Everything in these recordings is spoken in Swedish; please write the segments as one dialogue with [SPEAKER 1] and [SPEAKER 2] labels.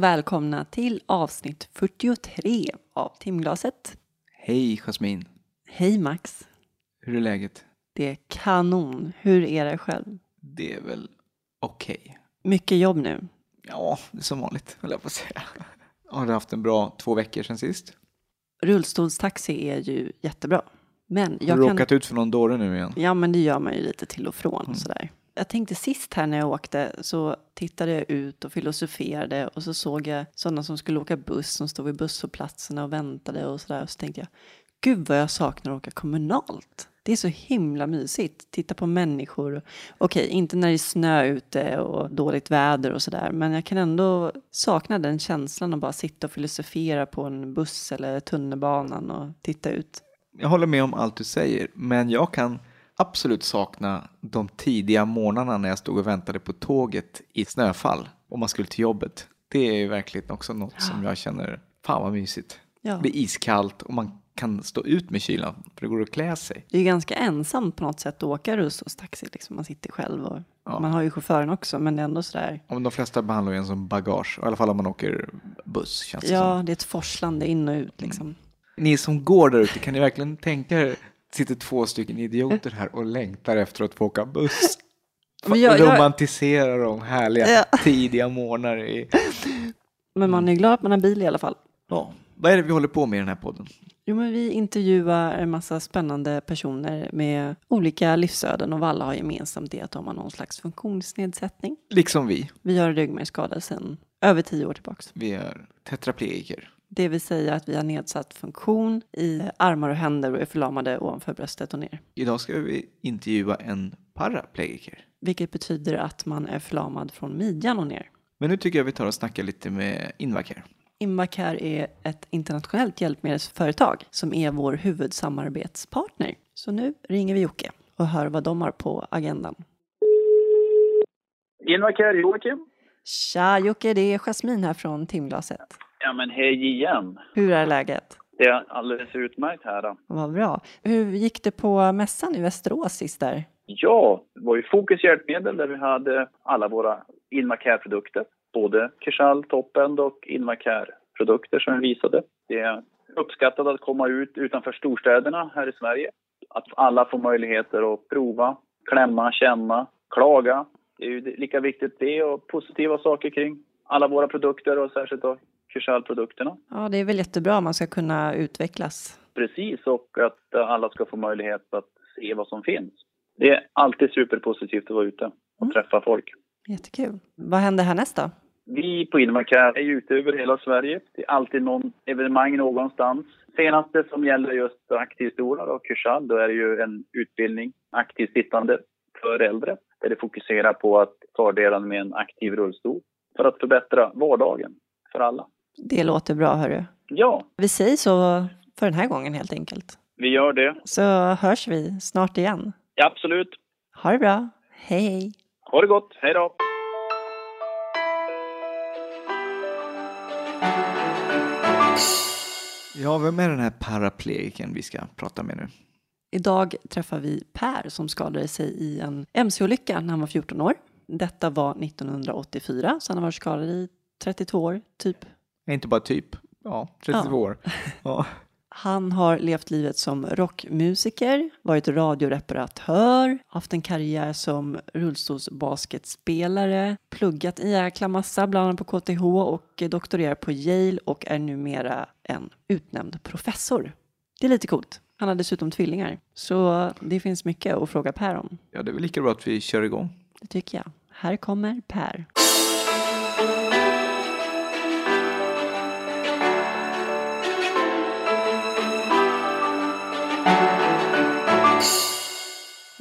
[SPEAKER 1] Och välkomna till avsnitt 43 av timglaset.
[SPEAKER 2] Hej Jasmin,
[SPEAKER 1] Hej Max.
[SPEAKER 2] hur är läget?
[SPEAKER 1] Det är kanon. Hur är det själv?
[SPEAKER 2] Det är väl okej.
[SPEAKER 1] Mycket jobb nu.
[SPEAKER 2] Ja, det är som vanligt höll jag på att säga. Har du haft en bra två veckor sedan sist?
[SPEAKER 1] Rullstolstaxi är ju jättebra. Men
[SPEAKER 2] Har du
[SPEAKER 1] jag kan...
[SPEAKER 2] råkat ut för någon dåre nu igen?
[SPEAKER 1] Ja, men det gör man ju lite till och från
[SPEAKER 2] Mm.
[SPEAKER 1] sådär. Jag tänkte sist här när jag åkte så tittade jag ut och filosoferade och så såg jag sådana som skulle åka buss som stod vid busshållplatserna och väntade och sådär. Och så tänkte jag, gud vad jag saknar att åka kommunalt. Det är så himla mysigt. Titta på människor. Okej, inte när det är snö ute och dåligt väder och sådär. Men jag kan ändå sakna den känslan att bara sitta och filosofera på en buss eller tunnelbanan och titta ut.
[SPEAKER 2] Jag håller med om allt du säger, men jag kan absolut sakna de tidiga morgnarna när jag stod och väntade på tåget i snöfall och man skulle till jobbet. Det är ju verkligen också något som jag känner, fan vad mysigt.
[SPEAKER 1] Ja.
[SPEAKER 2] Det är iskallt och man kan stå ut med kylan för det går att klä sig.
[SPEAKER 1] Det är ju ganska ensamt på något sätt att åka rullstolstaxi. Liksom. Man sitter själv och
[SPEAKER 2] Ja.
[SPEAKER 1] man har ju chauffören också, men det är ändå sådär.
[SPEAKER 2] Ja, men de flesta behandlar ju en som bagage, i alla fall om man åker buss känns det som.
[SPEAKER 1] Ja, det är ett forslande in och ut liksom.
[SPEAKER 2] Ni som går där ute, kan ni verkligen tänka er, sitter två stycken idioter här och längtar efter att få åka buss?
[SPEAKER 1] Men jag- jag-
[SPEAKER 2] Romantisera de härliga
[SPEAKER 1] Ja.
[SPEAKER 2] tidiga morgnar i...
[SPEAKER 1] Men man är glad att man har bil i alla fall.
[SPEAKER 2] Ja. Vad är det vi håller på med i den här podden?
[SPEAKER 1] Jo, men vi intervjuar en massa spännande personer med olika livsöden och vad alla har gemensamt är att de har någon slags funktionsnedsättning.
[SPEAKER 2] Liksom vi.
[SPEAKER 1] Vi har ryggmärgsskada sedan över tio år tillbaks.
[SPEAKER 2] Vi är tetraplegiker.
[SPEAKER 1] Det vill säga att vi har nedsatt funktion i armar och händer och är förlamade ovanför bröstet och ner.
[SPEAKER 2] Idag ska vi intervjua en paraplegiker.
[SPEAKER 1] Vilket betyder att man är förlamad från midjan och ner.
[SPEAKER 2] Men nu tycker jag vi tar och snackar lite med Invacare.
[SPEAKER 1] Invacare är ett internationellt hjälpmedelsföretag som är vår huvudsamarbetspartner. Så nu ringer vi Jocke och hör vad de har på agendan.
[SPEAKER 3] Invacare Joakim.
[SPEAKER 1] Tja Jocke, det är Jasmin här från timglaset.
[SPEAKER 3] Ja men hej igen.
[SPEAKER 1] Hur är läget?
[SPEAKER 3] Det är alldeles utmärkt här. Då.
[SPEAKER 1] Vad bra. Hur gick det på mässan i Västerås sist där?
[SPEAKER 3] Ja, det var ju Fokus hjälpmedel där vi hade alla våra Invacare-produkter. Både Kersal, Topend och Invacare-produkter som vi visade. Det är uppskattat att komma ut utanför storstäderna här i Sverige. Att alla får möjligheter att prova, klämma, känna, klaga. Det är ju lika viktigt det och positiva saker kring alla våra produkter och särskilt då Kersal-produkterna.
[SPEAKER 1] Ja, det är väl jättebra om man ska kunna utvecklas.
[SPEAKER 3] Precis, och att alla ska få möjlighet att se vad som finns. Det är alltid superpositivt att vara ute och
[SPEAKER 1] Mm.
[SPEAKER 3] träffa folk.
[SPEAKER 1] Jättekul. Vad händer härnäst då?
[SPEAKER 3] Vi på Invacare är ute över hela Sverige. Det är alltid någon evenemang någonstans. Senaste som gäller just aktivstolar och kursal, då är det ju en utbildning, aktivt sittande för äldre, där det fokuserar på att fördelen med en aktiv rullstol för att förbättra vardagen för alla.
[SPEAKER 1] Det låter bra, hörru.
[SPEAKER 3] Ja,
[SPEAKER 1] Vi säger så för den här gången helt enkelt.
[SPEAKER 3] vi gör det.
[SPEAKER 1] Så hörs vi snart igen.
[SPEAKER 3] Ja, absolut.
[SPEAKER 1] Ha det bra. Hej, hej.
[SPEAKER 3] Ha det gott. Hej då!
[SPEAKER 2] Ja, vem är den här paraplegikern vi ska prata med nu?
[SPEAKER 1] Idag träffar vi Per som skadade sig i en mc-olycka när han var 14 år. Detta var 1984, så han har varit skadad i 32 år, typ.
[SPEAKER 2] Inte bara typ. Ja, 32
[SPEAKER 1] Ja.
[SPEAKER 2] år. Ja.
[SPEAKER 1] Han har levt livet som rockmusiker, varit radioreparatör, haft en karriär som rullstolsbasketspelare, pluggat en jäkla massa, bland annat på KTH och doktorerat på Yale och är numera en utnämnd professor. Det är lite coolt. Han har dessutom tvillingar, så det finns mycket att fråga Per om.
[SPEAKER 2] ja, det är väl lika bra att vi kör igång.
[SPEAKER 1] Det tycker jag. Här kommer Per.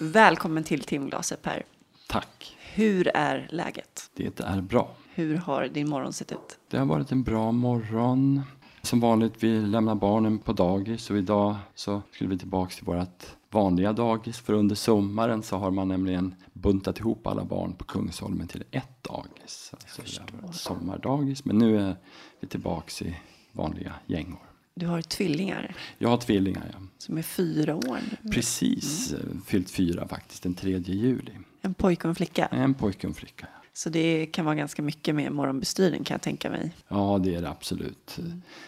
[SPEAKER 1] Välkommen till timglaset Per.
[SPEAKER 4] Tack.
[SPEAKER 1] Hur är läget?
[SPEAKER 4] Det är bra.
[SPEAKER 1] Hur har din morgon sett ut?
[SPEAKER 4] Det har varit en bra morgon. Som vanligt, vi lämnar barnen på dagis och idag så skulle vi tillbaka till vårt vanliga dagis. För under sommaren så har man nämligen buntat ihop alla barn på Kungsholmen till ett dagis. Alltså det har varit sommardagis, men nu är vi tillbaka i vanliga gängor.
[SPEAKER 1] Du har tvillingar
[SPEAKER 4] Jag har tvillingar, ja.
[SPEAKER 1] som är fyra år nu.
[SPEAKER 4] Precis eh, fyllt fyra faktiskt, den 3 juli.
[SPEAKER 1] En pojke och en flicka.
[SPEAKER 4] En pojke och en flicka. ja.
[SPEAKER 1] Så det kan vara ganska mycket med morgonbestyren kan jag tänka mig.
[SPEAKER 4] Ja, det är det absolut.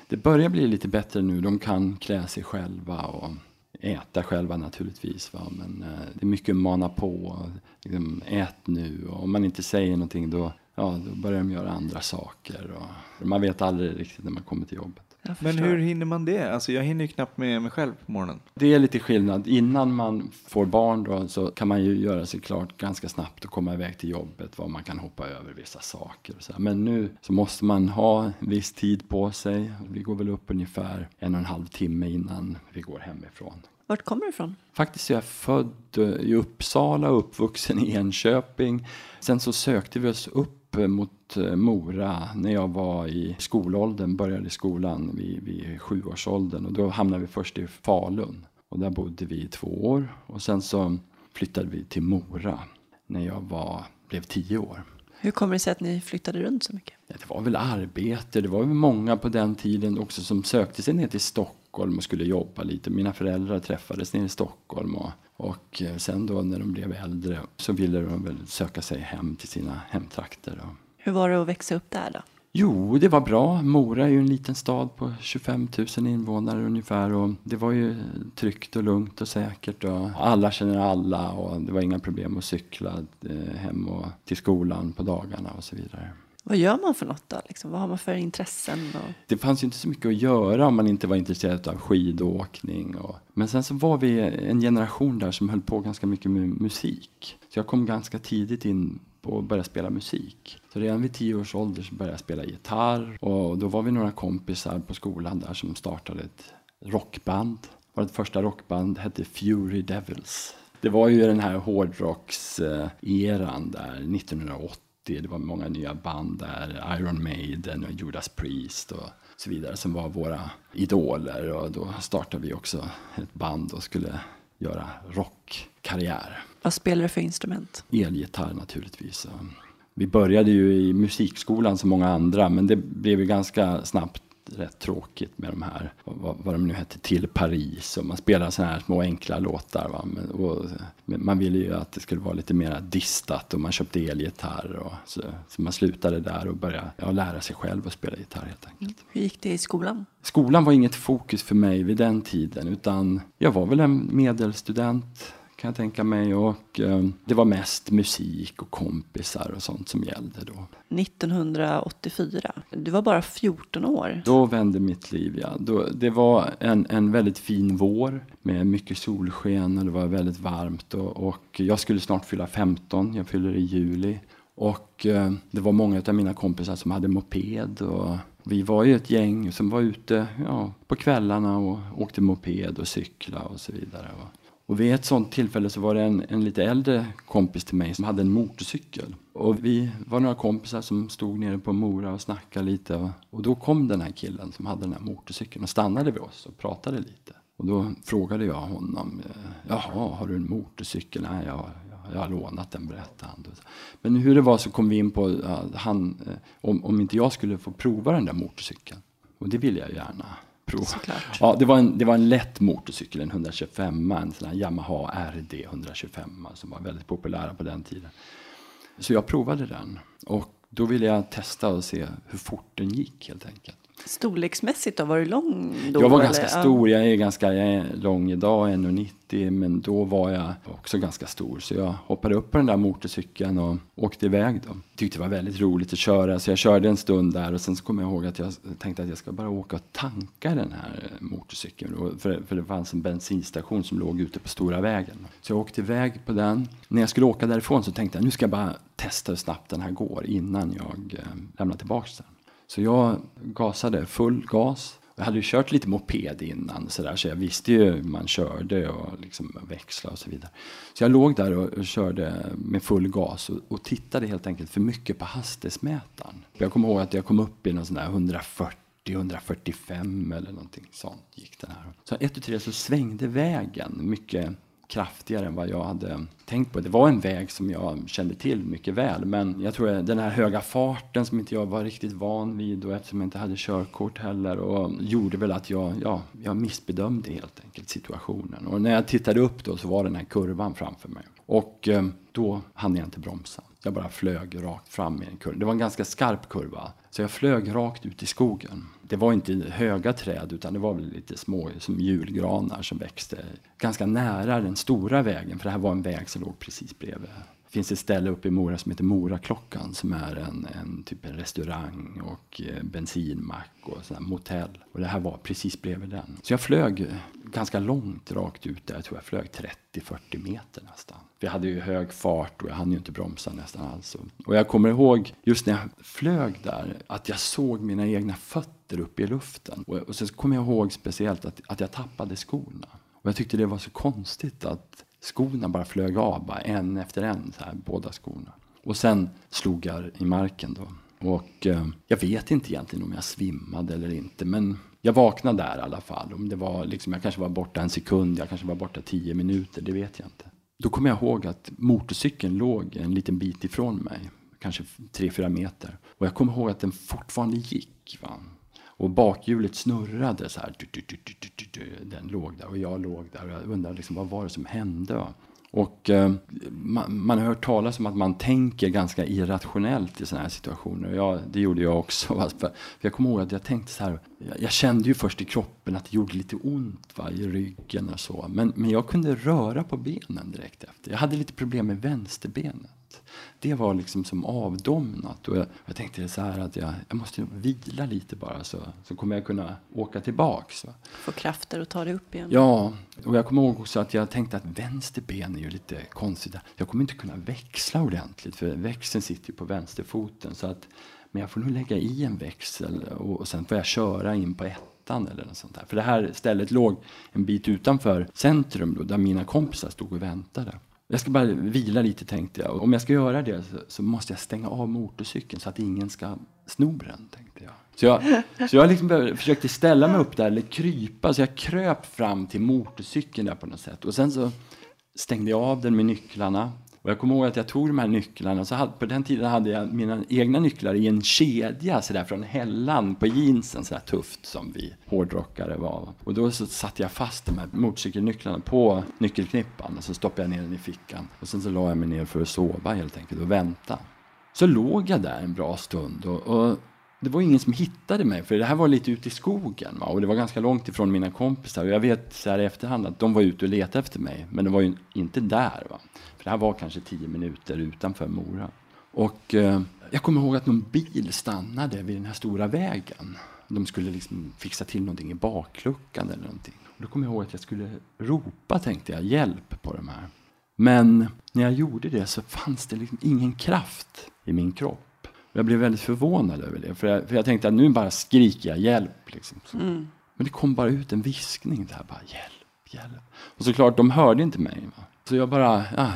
[SPEAKER 4] Det börjar bli lite bättre nu. De kan klä sig själva och äta själva naturligtvis. Va? Men eh, det är mycket mana på. Liksom, ät nu. Och om man inte säger någonting då, ja, då börjar de göra andra saker. Och man vet aldrig riktigt när man kommer till jobbet.
[SPEAKER 2] Men hur hinner man det? Alltså jag hinner ju knappt med mig själv på morgonen.
[SPEAKER 4] Det är lite skillnad. Innan man får barn då, så kan man ju göra sig klart ganska snabbt och komma iväg till jobbet. Var man kan hoppa över vissa saker. Och så. Men nu så måste man ha viss tid på sig. Vi går väl upp ungefär en och en halv timme innan vi går hemifrån.
[SPEAKER 1] Vart kommer du ifrån?
[SPEAKER 4] Faktiskt är jag född eh, i Uppsala uppvuxen i Enköping. Sen så sökte vi oss upp eh, mot eh, Mora när jag var i skolåldern, började i skolan vid, vid sjuårsåldern. Och då hamnade vi först i Falun. Och där bodde vi i två år. Och sen så flyttade vi till Mora när jag var, blev tio år.
[SPEAKER 1] Hur kommer det sig att ni flyttade runt så mycket?
[SPEAKER 4] Ja, det var väl arbete. Det var väl många på den tiden också som sökte sig ner till Stockholm och skulle jobba lite. Mina föräldrar träffades nere i Stockholm och, och eh, sen då när de blev äldre så ville de väl söka sig hem till sina hemtrakter. Då.
[SPEAKER 1] Hur var det att växa upp där då?
[SPEAKER 4] Jo, det var bra. Mora är ju en liten stad på 25 000 invånare ungefär. Och det var ju tryggt och lugnt och säkert. Och alla känner alla och det var inga problem att cykla eh, hem och till skolan på dagarna och så vidare.
[SPEAKER 1] Vad gör man för något då? Liksom? Vad har man för intressen? Och...
[SPEAKER 4] Det fanns ju inte så mycket att göra om man inte var intresserad av skidåkning. Och... Men sen så var vi en generation där som höll på ganska mycket med musik. Så jag kom ganska tidigt in på att börja spela musik. Så redan vid tio års ålder så började jag spela gitarr. Och då var vi några kompisar på skolan där som startade ett rockband. Vårt första rockband hette Fury Devils. Det var ju den här hårdrockseran eh, där 1980. Det var många nya band där. Iron Maiden och Judas Priest och så vidare som var våra idoler. Och då startade vi också ett band och skulle göra rockkarriär.
[SPEAKER 1] Vad spelar du för instrument?
[SPEAKER 4] Elgitarr naturligtvis. Vi började ju i musikskolan som många andra men det blev ju ganska snabbt rätt tråkigt med de här, vad, vad de nu hette, till Paris och man spelade sådana här små enkla låtar. Va? Men, och, men man ville ju att det skulle vara lite mer distat och man köpte elgitarr och så, så man slutade där och började ja, lära sig själv att spela gitarr helt enkelt.
[SPEAKER 1] Hur gick det i skolan?
[SPEAKER 4] Skolan var inget fokus för mig vid den tiden utan jag var väl en medelstudent kan jag tänka mig och eh, det var mest musik och kompisar och sånt som gällde då.
[SPEAKER 1] 1984. Du var bara 14 år.
[SPEAKER 4] Då vände mitt liv, ja. Då, det var en, en väldigt fin vår med mycket solsken och det var väldigt varmt och, och jag skulle snart fylla 15, jag fyller i juli. Och eh, det var många av mina kompisar som hade moped och vi var ju ett gäng som var ute ja, på kvällarna och åkte moped och cykla och så vidare. Och vid ett sånt tillfälle så var det en, en lite äldre kompis till mig som hade en motorcykel. Och vi var några kompisar som stod nere på Mora och snackade lite. Och, och då kom den här killen som hade den här motorcykeln och stannade vid oss och pratade lite. Och då frågade jag honom, eh, jaha, har du en motorcykel? Nej, jag, jag har lånat den, berättade han. Men hur det var så kom vi in på eh, han, eh, om, om inte jag skulle få prova den där motorcykeln. Och det ville jag gärna
[SPEAKER 1] Såklart.
[SPEAKER 4] Ja, det var, en, det var en lätt motorcykel, en 125, en sån här Yamaha RD 125 som var väldigt populära på den tiden. Så jag provade den och då ville jag testa och se hur fort den gick helt enkelt.
[SPEAKER 1] Storleksmässigt då, var du lång då?
[SPEAKER 4] Jag var
[SPEAKER 1] eller?
[SPEAKER 4] ganska stor, jag är ganska jag är lång idag, 1,90 men då var jag också ganska stor. Så jag hoppade upp på den där motorcykeln och åkte iväg. Då. Tyckte det var väldigt roligt att köra så jag körde en stund där och sen så kom jag ihåg att jag tänkte att jag ska bara åka och tanka den här motorcykeln. För, för det fanns en bensinstation som låg ute på stora vägen. Så jag åkte iväg på den. När jag skulle åka därifrån så tänkte jag nu ska jag bara testa hur snabbt den här går innan jag eh, lämnar tillbaka den. Så jag gasade full gas. Jag hade ju kört lite moped innan så, där, så jag visste ju hur man körde och liksom växla och så vidare. Så jag låg där och, och körde med full gas och, och tittade helt enkelt för mycket på hastighetsmätaren. Jag kommer ihåg att jag kom upp i någon sån där 140 145 eller någonting sånt gick den här. Så ett och tre så svängde vägen mycket kraftigare än vad jag hade tänkt på. Det var en väg som jag kände till mycket väl men jag tror att den här höga farten som inte jag var riktigt van vid och eftersom jag inte hade körkort heller och gjorde väl att jag, ja, jag missbedömde helt enkelt situationen. Och när jag tittade upp då så var den här kurvan framför mig. Och eh, då hann jag inte bromsa. Jag bara flög rakt fram i en kurva. Det var en ganska skarp kurva. Så jag flög rakt ut i skogen. Det var inte höga träd utan det var väl lite små som julgranar som växte ganska nära den stora vägen. För det här var en väg som låg precis bredvid det finns ett ställe uppe i Mora som heter Moraklockan som är en, en typ en restaurang och eh, bensinmack och sån motell. Och det här var precis bredvid den. Så jag flög ganska långt rakt ut där. Jag tror jag flög 30-40 meter nästan. Vi hade ju hög fart och jag hann ju inte bromsa nästan alls. Och jag kommer ihåg just när jag flög där att jag såg mina egna fötter uppe i luften. Och, och sen kommer jag ihåg speciellt att, att jag tappade skorna. Och jag tyckte det var så konstigt att skorna bara flög av, bara en efter en, så här, båda skorna. Och sen slog jag i marken då. Och eh, jag vet inte egentligen om jag svimmade eller inte, men jag vaknade där i alla fall. Om det var liksom, jag kanske var borta en sekund, jag kanske var borta tio minuter, det vet jag inte. Då kommer jag ihåg att motorcykeln låg en liten bit ifrån mig, kanske tre fyra meter. Och jag kommer ihåg att den fortfarande gick. Va? Och bakhjulet snurrade så här. Den låg där och jag låg där. Och jag undrade liksom, vad var det som hände? Och eh, man, man, har hört talas om att man tänker ganska irrationellt i sådana här situationer. Jag, det gjorde jag också. För jag kommer ihåg att jag tänkte så här. Jag, jag, kände ju först i kroppen att det gjorde lite ont va, i ryggen och så. Men, men jag kunde röra på benen direkt efter. Jag hade lite problem med det var liksom som avdomnat. Och jag, jag tänkte så här att jag, jag måste vila lite bara så, så kommer jag kunna åka tillbaks.
[SPEAKER 1] Få krafter att ta dig upp igen.
[SPEAKER 4] Ja, och jag kommer ihåg också att jag tänkte att vänster ben är ju lite konstigt. Jag kommer inte kunna växla ordentligt för växeln sitter ju på vänsterfoten. Så att, men jag får nog lägga i en växel och, och sen får jag köra in på ettan eller något sånt där. För det här stället låg en bit utanför centrum då, där mina kompisar stod och väntade. Jag ska bara vila lite tänkte jag. Om jag ska göra det så, så måste jag stänga av motorcykeln så att ingen ska sno den. Tänkte jag. Så jag, så jag liksom försökte ställa mig upp där, eller krypa. Så jag kröp fram till motorcykeln där på något sätt. Och sen så stängde jag av den med nycklarna. Och jag kommer ihåg att jag tog de här nycklarna, så hade, på den tiden hade jag mina egna nycklar i en kedja så där, från hällan på jeansen, så där tufft som vi hårdrockare var. Och då så satte jag fast de här motorcykelnycklarna på nyckelknippan och så stoppade jag ner den i fickan. Och sen så la jag mig ner för att sova helt enkelt och vänta. Så låg jag där en bra stund och, och det var ingen som hittade mig, för det här var lite ute i skogen. Va? Och det var ganska långt ifrån mina kompisar. Och jag vet så här i efterhand att de var ute och letade efter mig, men de var ju inte där. Va? För det här var kanske tio minuter utanför Mora. Och eh, jag kommer ihåg att någon bil stannade vid den här stora vägen. De skulle liksom fixa till någonting i bakluckan eller någonting. Och då kommer jag ihåg att jag skulle ropa, tänkte jag, hjälp på de här. Men när jag gjorde det så fanns det liksom ingen kraft i min kropp. Jag blev väldigt förvånad över det. För jag, för jag tänkte att nu bara skriker jag hjälp. Liksom. Mm. Men det kom bara ut en viskning där. Bara, hjälp, hjälp. Och såklart, de hörde inte mig. Va? Så jag bara, ah,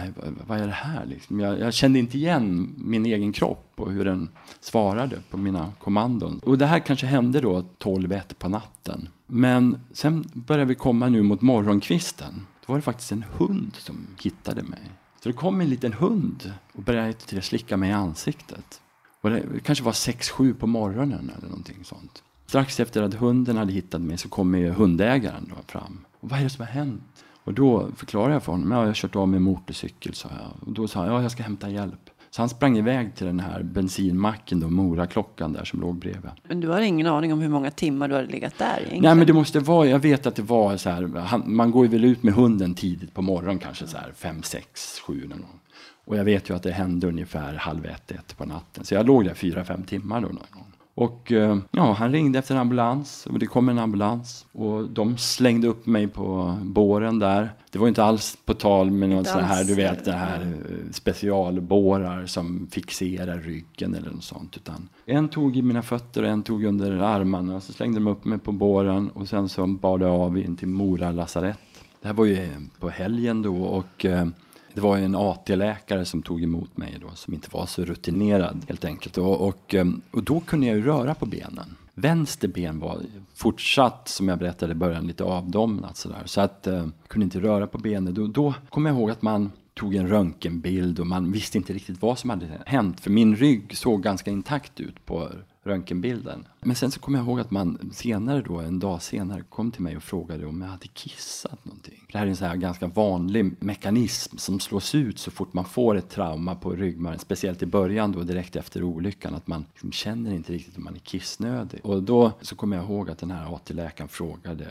[SPEAKER 4] vad är det här? Liksom. Jag, jag, kände inte igen min egen kropp och hur den svarade på mina kommandon. Och det här kanske hände då 12-1 på natten. Men sen började vi komma nu mot morgonkvisten. Då var det faktiskt en hund som hittade mig. Så det kom en liten hund och började till slicka mig i ansiktet. Och det kanske var 6-7 på morgonen eller någonting sånt. Strax efter att hunden hade hittat mig så kommer hundägaren då fram. Och vad är det som har hänt? Och då förklarade jag för honom. Ja, jag har kört av med motorcykel, sa jag. Och då sa han, ja, jag ska hämta hjälp. Så han sprang iväg till den här bensinmacken, då, Mora-klockan där som låg bredvid.
[SPEAKER 1] Men du har ingen aning om hur många timmar du hade legat där egentligen?
[SPEAKER 4] Nej, men det måste vara, jag vet att det var så här, han, man går ju väl ut med hunden tidigt på morgonen, kanske så här fem, sex, sju eller något. Och jag vet ju att det hände ungefär halv ett, ett på natten. Så jag låg där fyra, fem timmar då någon gång. Och eh, ja, han ringde efter en ambulans och det kom en ambulans. Och de slängde upp mig på båren där. Det var inte alls på tal med något sånt här, du vet, det här eh, specialbårar som fixerar ryggen eller något sånt. Utan en tog i mina fötter och en tog under armarna. Så slängde de upp mig på båren och sen så bar det av in till Mora lasarett. Det här var ju på helgen då och eh, det var en AT-läkare som tog emot mig då, som inte var så rutinerad helt enkelt. Och, och, eh, och då kunde jag ju röra på benen. Vänster ben var fortsatt, som jag berättade i början, lite avdomnat sådär. Så att eh, kunde inte röra på benen. Då, då kommer jag ihåg att man tog en röntgenbild och man visste inte riktigt vad som hade hänt. För min rygg såg ganska intakt ut på röntgenbilden. Men sen så kommer jag ihåg att man senare då, en dag senare, kom till mig och frågade om jag hade kissat någonting. Det här är en så här ganska vanlig mekanism som slås ut så fort man får ett trauma på ryggmärgen, speciellt i början då direkt efter olyckan, att man liksom känner inte riktigt om man är kissnödig. Och då så kommer jag ihåg att den här AT-läkaren frågade,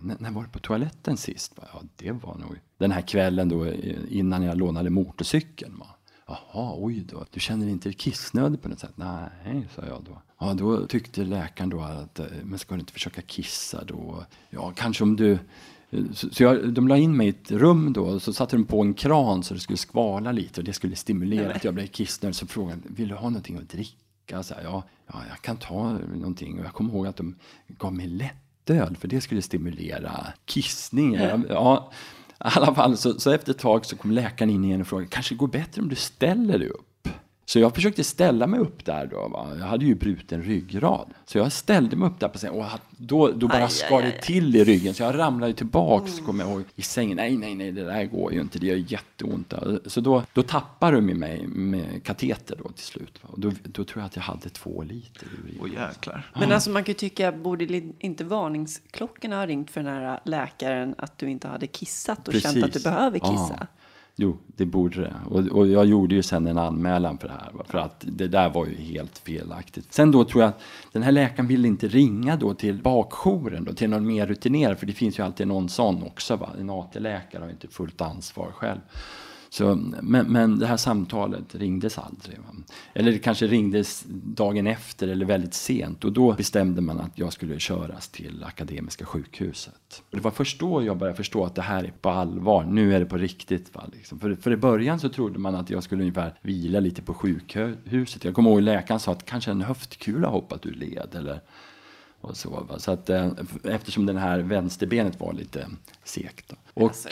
[SPEAKER 4] när, när var du på toaletten sist? Ja, det var nog den här kvällen då innan jag lånade motorcykeln. Va? Jaha, oj då. Du känner inte dig kissnödig på något sätt? Nej, sa jag då. Ja, då tyckte läkaren då att, eh, men ska du inte försöka kissa då? Ja, kanske om du så jag, de la in mig i ett rum då och så satte de på en kran så det skulle skvala lite och det skulle stimulera att jag blev kissnödig. Så frågade vill du ha någonting att dricka? Så här, ja, ja, jag kan ta någonting. Och jag kommer ihåg att de gav mig lättöl för det skulle stimulera kissningen. Ja, i alla fall, så, så efter ett tag så kom läkaren in igen och frågade, kanske det går bättre om du ställer dig upp? Så jag försökte ställa mig upp där då. Va? Jag hade ju bruten ryggrad. Så jag ställde mig upp där på sängen och då, då bara aj, skar det till i ryggen. Så jag ramlade tillbaks, mm. kommer jag ihåg, i sängen. Nej, nej, nej, det där går ju inte. Det gör jätteont. Så då, då tappade de mig med kateter då till slut. Va? Och då, då tror jag att jag hade två liter urin.
[SPEAKER 2] Åh jäklar.
[SPEAKER 1] Men alltså man kan ju tycka, borde inte varningsklockorna ha ringt för den här läkaren att du inte hade kissat och Precis. känt att du behöver kissa? Ja.
[SPEAKER 4] Jo, det borde det. Och, och, jag gjorde ju sen en anmälan för det här. För att det där var ju helt felaktigt. Sen då tror jag att den här läkaren ville inte ringa då till bakjouren då, till någon mer rutinerad. För det finns ju alltid någon sån också. Va? En AT-läkare har ju inte fullt ansvar själv. Så, men, men det här samtalet ringdes aldrig. Va? Eller det kanske ringdes dagen efter eller väldigt sent. Och då bestämde man att jag skulle köras till Akademiska sjukhuset. Och det var först då jag började förstå att det här är på allvar. Nu är det på riktigt. Va? Liksom. För, för i början så trodde man att jag skulle ungefär vila lite på sjukhuset. Jag kommer ihåg läkaren sa att kanske en höftkula hoppat ur led. Eller, och så, va? så att, eh, eftersom det här vänsterbenet var lite segt. Och, alltså,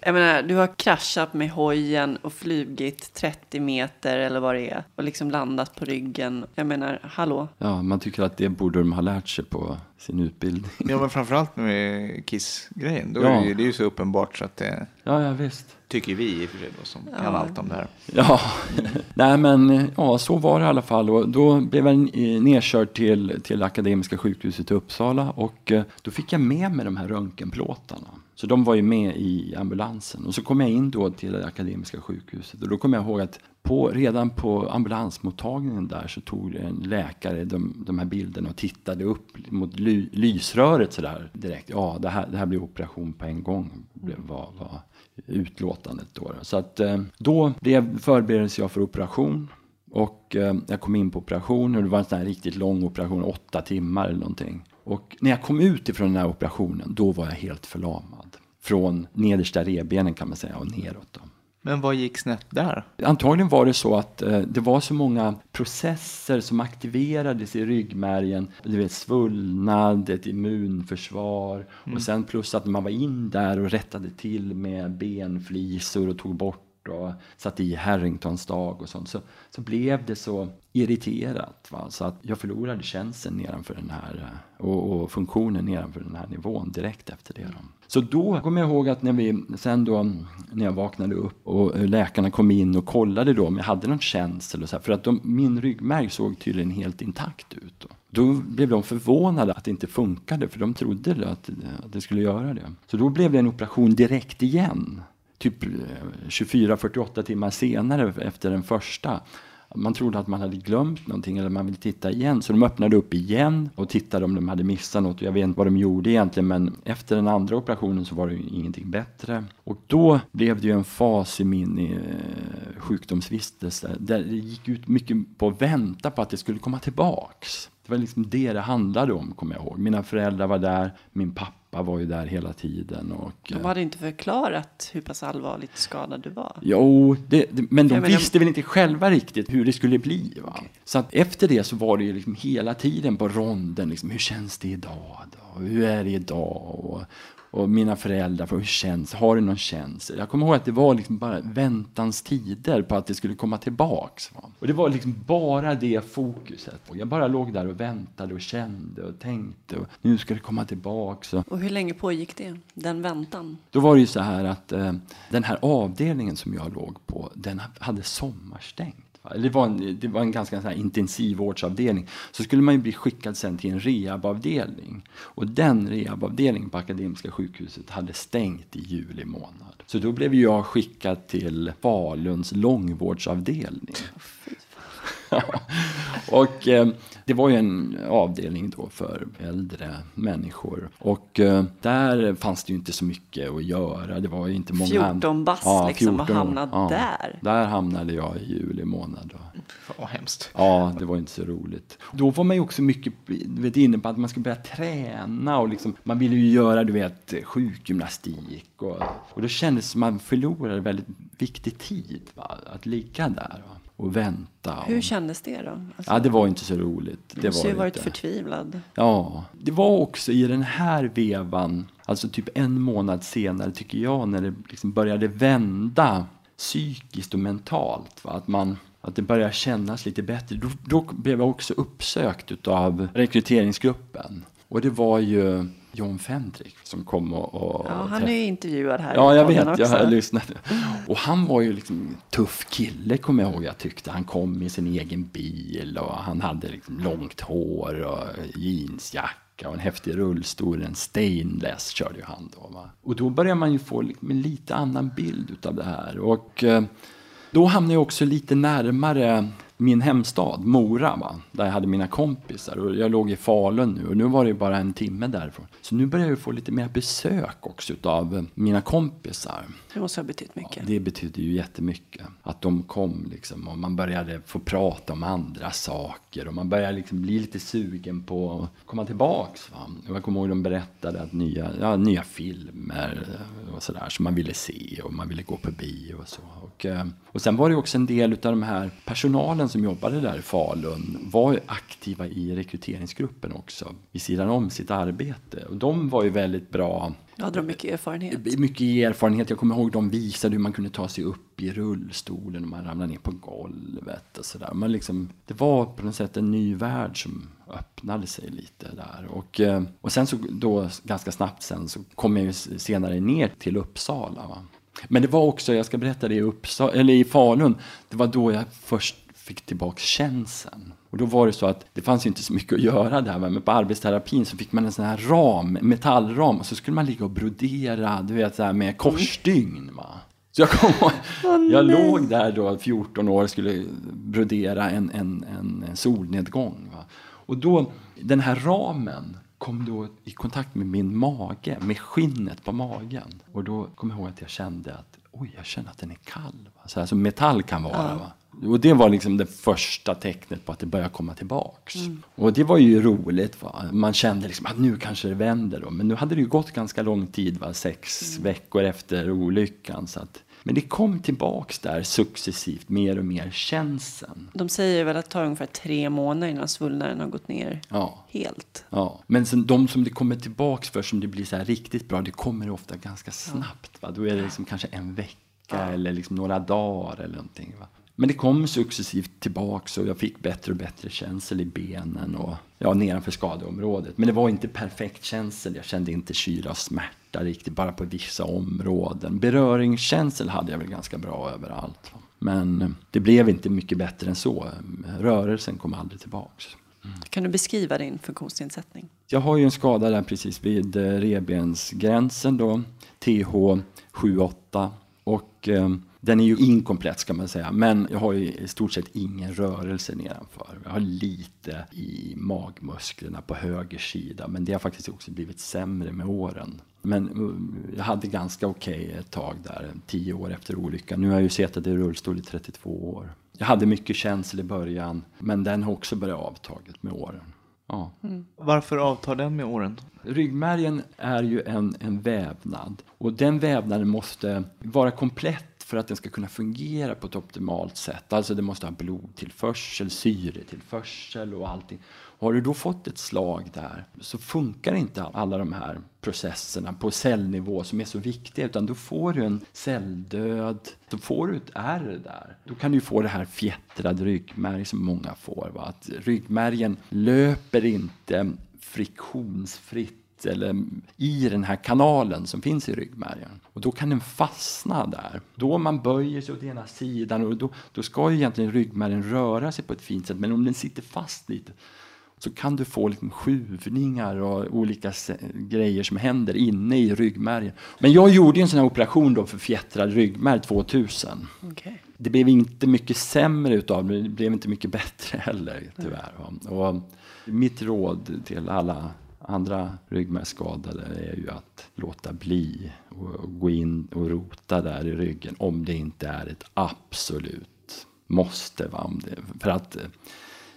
[SPEAKER 1] jag menar, du har kraschat med hojen och flugit 30 meter eller vad det är och liksom landat på ryggen. Jag menar, hallå?
[SPEAKER 4] Ja, man tycker att det borde de ha lärt sig på sin utbildning.
[SPEAKER 2] Ja, men framförallt med Kiss-grejen. Då ja. är det, det är ju så uppenbart så att det...
[SPEAKER 4] Ja, ja visst.
[SPEAKER 2] Tycker vi i och för sig då, som ja. kan allt om det här.
[SPEAKER 4] Ja, nej men ja, så var det i alla fall. Och då blev jag nedkörd till, till Akademiska sjukhuset i Uppsala och eh, då fick jag med mig de här röntgenplåtarna. Så de var ju med i ambulansen. Och så kom jag in då till det Akademiska sjukhuset och då kom jag ihåg att på, redan på ambulansmottagningen där så tog en läkare de, de här bilderna och tittade upp mot ly, lysröret sådär direkt. Ja, det här, det här blir operation på en gång, var, var utlåtandet då. Så att eh, då blev, förbereddes jag för operation. Och eh, jag kom in på operation och det var en sån här riktigt lång operation, åtta timmar eller någonting. Och när jag kom ut ifrån den här operationen, då var jag helt förlamad. Från nedersta revbenen kan man säga och neråt. Då.
[SPEAKER 2] Men vad gick snett där?
[SPEAKER 4] Antagligen var det så att eh, det var så många processer som aktiverades i ryggmärgen. Du vet, svullnad, ett immunförsvar mm. och sen plus att man var in där och rättade till med benflisor och tog bort och satte i Harringtons dag och sånt. Så, så blev det så irriterat. Va? Så att jag förlorade känseln nedanför den här och, och, funktionen nedanför den här nivån direkt efter det. Då. Så då kommer jag ihåg att när vi sen då när jag vaknade upp och läkarna kom in och kollade då om jag hade någon känsel och så här, för att de, min ryggmärg såg tydligen helt intakt ut. Då. Då blev de förvånade att det inte funkade för de trodde att, att det skulle göra det. Så då blev det en operation direkt igen typ eh, 24-48 timmar senare efter den första. Man trodde att man hade glömt någonting eller man ville titta igen. Så de öppnade upp igen och tittade om de hade missat något. Jag vet inte vad de gjorde egentligen men efter den andra operationen så var det ingenting bättre. Och då blev det ju en fas i min eh, sjukdomsvistelse där det gick ut mycket på att vänta på att det skulle komma tillbaks. Det var liksom det det handlade om, kommer jag ihåg. Mina föräldrar var där, min pappa var ju där hela tiden. Och,
[SPEAKER 1] de hade inte förklarat hur pass allvarligt skadad du var?
[SPEAKER 4] Jo, det, det, men de jag visste väl inte själva riktigt hur det skulle bli. Va? Okay. Så att efter det så var det ju liksom hela tiden på ronden, liksom, hur känns det idag? Då? Hur är det idag? Och, och mina föräldrar, för hur känns Har du någon känsla? Jag kommer ihåg att det var liksom bara väntans tider på att det skulle komma tillbaks. Och det var liksom bara det fokuset. Och jag bara låg där och väntade och kände och tänkte. Och nu ska det komma tillbaks.
[SPEAKER 1] Och hur länge pågick det, den väntan?
[SPEAKER 4] Då var det ju så här att eh, den här avdelningen som jag låg på, den hade sommarstängt det var en, det var en ganska så här intensivvårdsavdelning, så skulle man ju bli skickad sen till en rehabavdelning. Och den rehabavdelningen på Akademiska sjukhuset hade stängt i juli månad. Så då blev jag skickad till Faluns långvårdsavdelning. och eh, det var ju en avdelning då för äldre människor. Och eh, där fanns det ju inte så mycket att göra. Det var ju inte många...
[SPEAKER 1] 14 bast
[SPEAKER 4] Ja,
[SPEAKER 1] liksom och
[SPEAKER 4] 14 år.
[SPEAKER 1] hamnat
[SPEAKER 4] Ja.
[SPEAKER 1] där.
[SPEAKER 4] Där hamnade jag i juli månad.
[SPEAKER 2] Vad hemskt.
[SPEAKER 4] Ja, det var inte så roligt. Då var man ju också mycket du vet, inne på att man skulle börja träna och liksom, man ville ju göra du vet, sjukgymnastik. Och, och då kändes det som att man förlorade väldigt viktig tid va? att ligga där va? Och vänta. Och,
[SPEAKER 1] Hur kändes det då? Alltså,
[SPEAKER 4] ja, det var inte så roligt. Det
[SPEAKER 1] du måste
[SPEAKER 4] var
[SPEAKER 1] ju varit förtvivlad.
[SPEAKER 4] Ja, det var också i den här vevan, alltså typ en månad senare tycker jag, när det liksom började vända psykiskt och mentalt. Va? Att, man, att det började kännas lite bättre. Då, då blev jag också uppsökt av rekryteringsgruppen. Och det var ju John Fendrik som kom och, och
[SPEAKER 1] Ja, han
[SPEAKER 4] träff-
[SPEAKER 1] är ju intervjuad här
[SPEAKER 4] Ja, jag vet. Jag
[SPEAKER 1] också.
[SPEAKER 4] har lyssnat. Och han var ju liksom en tuff kille, kommer jag ihåg. Jag tyckte han kom i sin egen bil och han hade liksom långt hår och jeansjacka och en häftig rullstol. En stainless körde ju han då. Va? Och då börjar man ju få liksom en lite annan bild utav det här. Och eh, då hamnade jag också lite närmare min hemstad, Mora, va? där jag hade mina kompisar. Och jag låg i Falun nu och nu var det bara en timme därifrån. Så nu börjar jag få lite mer besök också av mina kompisar.
[SPEAKER 1] Det måste ha betytt mycket.
[SPEAKER 4] Det betydde ju jättemycket. Att de kom liksom och man började få prata om andra saker och man började liksom bli lite sugen på att komma tillbaks. Va? Jag kommer ihåg de berättade att nya, ja, nya filmer och sådär som man ville se och man ville gå på bio och så. Och, eh, och sen var det också en del av de här personalen som jobbade där i Falun var aktiva i rekryteringsgruppen också vid sidan om sitt arbete. Och de var ju väldigt bra
[SPEAKER 1] Då hade de mycket erfarenhet.
[SPEAKER 4] mycket erfarenhet. Jag kommer ihåg de visade hur man kunde ta sig upp i rullstolen och man ramlade ner på golvet och sådär. Man liksom, det var på något sätt en ny värld som öppnade sig lite där. Och, eh, och sen så då ganska snabbt sen så kom jag ju senare ner till Uppsala. Va? Men det var också, jag ska berätta det i, Uppsala, eller i Falun, det var då jag först fick tillbaka känseln. Och då var det så att det fanns ju inte så mycket att göra där, men på arbetsterapin så fick man en sån här ram, metallram, och så skulle man ligga och brodera, du vet så här med korsstygn. Va? Så jag kom ihåg, jag låg där då, 14 år, skulle brodera en, en, en, solnedgång. Va? Och då, den här ramen kom då i kontakt med min mage, med skinnet på magen. Och då kom jag ihåg att jag kände att, oj, jag känner att den är kall. Va? Så här som metall kan vara. Va? Och det var liksom det första tecknet på att det började komma tillbaks. Och det var ju roligt. Va? Man kände liksom att nu kanske det vänder. Då. Men nu hade det ju gått ganska lång tid, va? sex veckor efter olyckan. Så att, men det kom tillbaks där successivt, mer och mer känseln.
[SPEAKER 1] De säger väl att det tar ungefär tre månader innan svullnaden har gått ner
[SPEAKER 4] Ja.
[SPEAKER 1] helt.
[SPEAKER 4] Ja, men sen de som det kommer tillbaks för, som det blir så här riktigt bra, det kommer ofta ganska snabbt. Va? Då är det liksom kanske en vecka eller liksom några dagar eller någonting. Va? Men det kom successivt tillbaks och jag fick bättre och bättre känsel i benen och ja, nedanför skadeområdet. Men det var inte perfekt känsel. Jag kände inte kyla och smärta riktigt, bara på vissa områden. Beröringskänsel hade jag väl ganska bra överallt. Men det blev inte mycket bättre än så. Rörelsen kom aldrig tillbaks.
[SPEAKER 1] Kan du beskriva din funktionsnedsättning?
[SPEAKER 4] Jag har ju en skada där precis vid eh, revbensgränsen då, TH78. Och eh, den är ju inkomplett ska man säga, men jag har ju i stort sett ingen rörelse nedanför. Jag har lite i magmusklerna på höger sida, men det har faktiskt också blivit sämre med åren. Men eh, jag hade ganska okej ett tag där, tio år efter olyckan. Nu har jag ju suttit i rullstol i 32 år. Jag hade mycket känsel i början, men den har också börjat avtaget med åren. Ja.
[SPEAKER 2] Varför avtar den med åren?
[SPEAKER 4] Ryggmärgen är ju en, en vävnad och den vävnaden måste vara komplett för att den ska kunna fungera på ett optimalt sätt. Alltså det måste ha blodtillförsel, syretillförsel och allting. Har du då fått ett slag där så funkar inte alla de här processerna på cellnivå som är så viktiga utan då får du en celldöd, då får du ett ärr där. Då kan du få det här fjättrad ryggmärg som många får. Va? Att ryggmärgen löper inte friktionsfritt eller i den här kanalen som finns i ryggmärgen. Och då kan den fastna där. Då man böjer sig åt ena sidan och då, då ska ju egentligen ryggmärgen röra sig på ett fint sätt. Men om den sitter fast lite så kan du få liksom skjuvningar och olika grejer som händer inne i ryggmärgen. Men jag gjorde en sån här operation då för fjättrad ryggmärg 2000. Okay. Det blev inte mycket sämre utav det, det blev inte mycket bättre heller tyvärr. Och mitt råd till alla andra ryggmärgsskadade är ju att låta bli och gå in och rota där i ryggen om det inte är ett absolut måste. Va? För att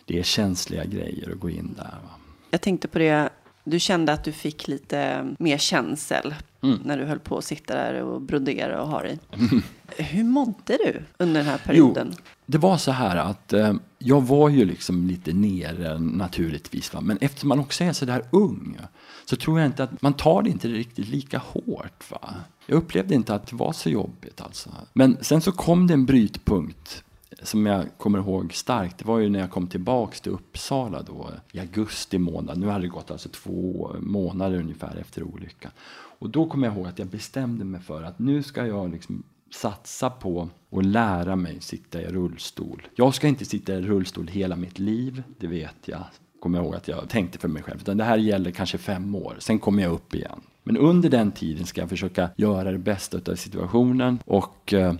[SPEAKER 4] det är känsliga grejer att gå in där. Va?
[SPEAKER 1] Jag tänkte på det, du kände att du fick lite mer känsel mm. när du höll på att sitta där och brodera och ha dig. Mm. Hur mådde du under den här perioden?
[SPEAKER 4] Jo, det var så här att eh, jag var ju liksom lite nere naturligtvis. Va? Men eftersom man också är så där ung så tror jag inte att man tar det inte riktigt lika hårt. Va? Jag upplevde inte att det var så jobbigt alltså. Men sen så kom det en brytpunkt som jag kommer ihåg starkt, det var ju när jag kom tillbaks till Uppsala då i augusti månad. Nu hade det gått alltså två månader ungefär efter olyckan. Och då kommer jag ihåg att jag bestämde mig för att nu ska jag liksom satsa på och lära mig sitta i rullstol. Jag ska inte sitta i rullstol hela mitt liv, det vet jag. Kommer jag ihåg att jag tänkte för mig själv. Utan det här gäller kanske fem år, sen kommer jag upp igen. Men under den tiden ska jag försöka göra det bästa av situationen och eh,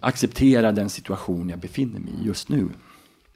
[SPEAKER 4] acceptera den situation jag befinner mig i just nu.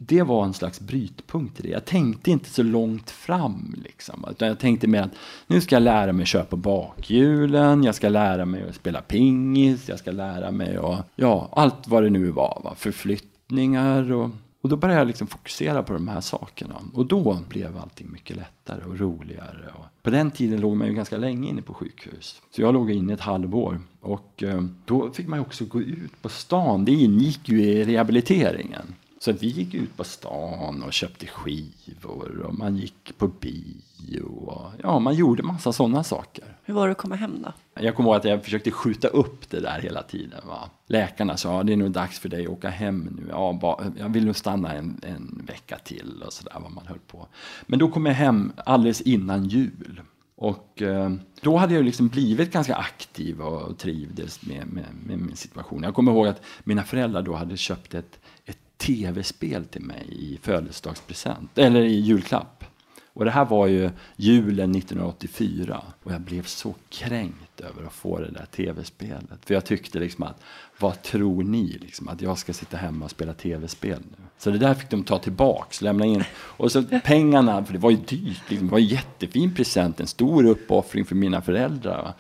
[SPEAKER 4] Det var en slags brytpunkt i det. Jag tänkte inte så långt fram. Liksom. Utan jag tänkte mer att nu ska jag lära mig att köra på bakhjulen, jag ska lära mig att spela pingis, jag ska lära mig att, ja, allt vad det nu var. Va? Förflyttningar och och då började jag liksom fokusera på de här sakerna. Och då blev allting mycket lättare och roligare. Och på den tiden låg man ju ganska länge inne på sjukhus. Så jag låg inne ett halvår. Och eh, då fick man också gå ut på stan. Det ingick ju i rehabiliteringen. Så att vi gick ut på stan och köpte skivor och man gick på bio. Och, ja, man gjorde massa sådana saker.
[SPEAKER 1] Hur var det att komma hem då?
[SPEAKER 4] Jag kommer ihåg att jag försökte skjuta upp det där hela tiden. Va? Läkarna sa att det är nog dags för dig att åka hem nu. Ja, bara, jag vill nog stanna en, en vecka till och sådär vad man höll på. Men då kom jag hem alldeles innan jul. Och eh, då hade jag liksom blivit ganska aktiv och trivdes med, med, med, min situation. Jag kommer ihåg att mina föräldrar då hade köpt ett, ett tv-spel till mig i födelsedagspresent, eller i julklapp. Och det här var ju julen 1984 och jag blev så kränkt över att få det där tv-spelet. För jag tyckte liksom att, vad tror ni liksom, att jag ska sitta hemma och spela tv-spel nu? Så det där fick de ta tillbaks, lämna in. Och så pengarna, för det var ju dyrt, liksom, det var en jättefin present, en stor uppoffring för mina föräldrar.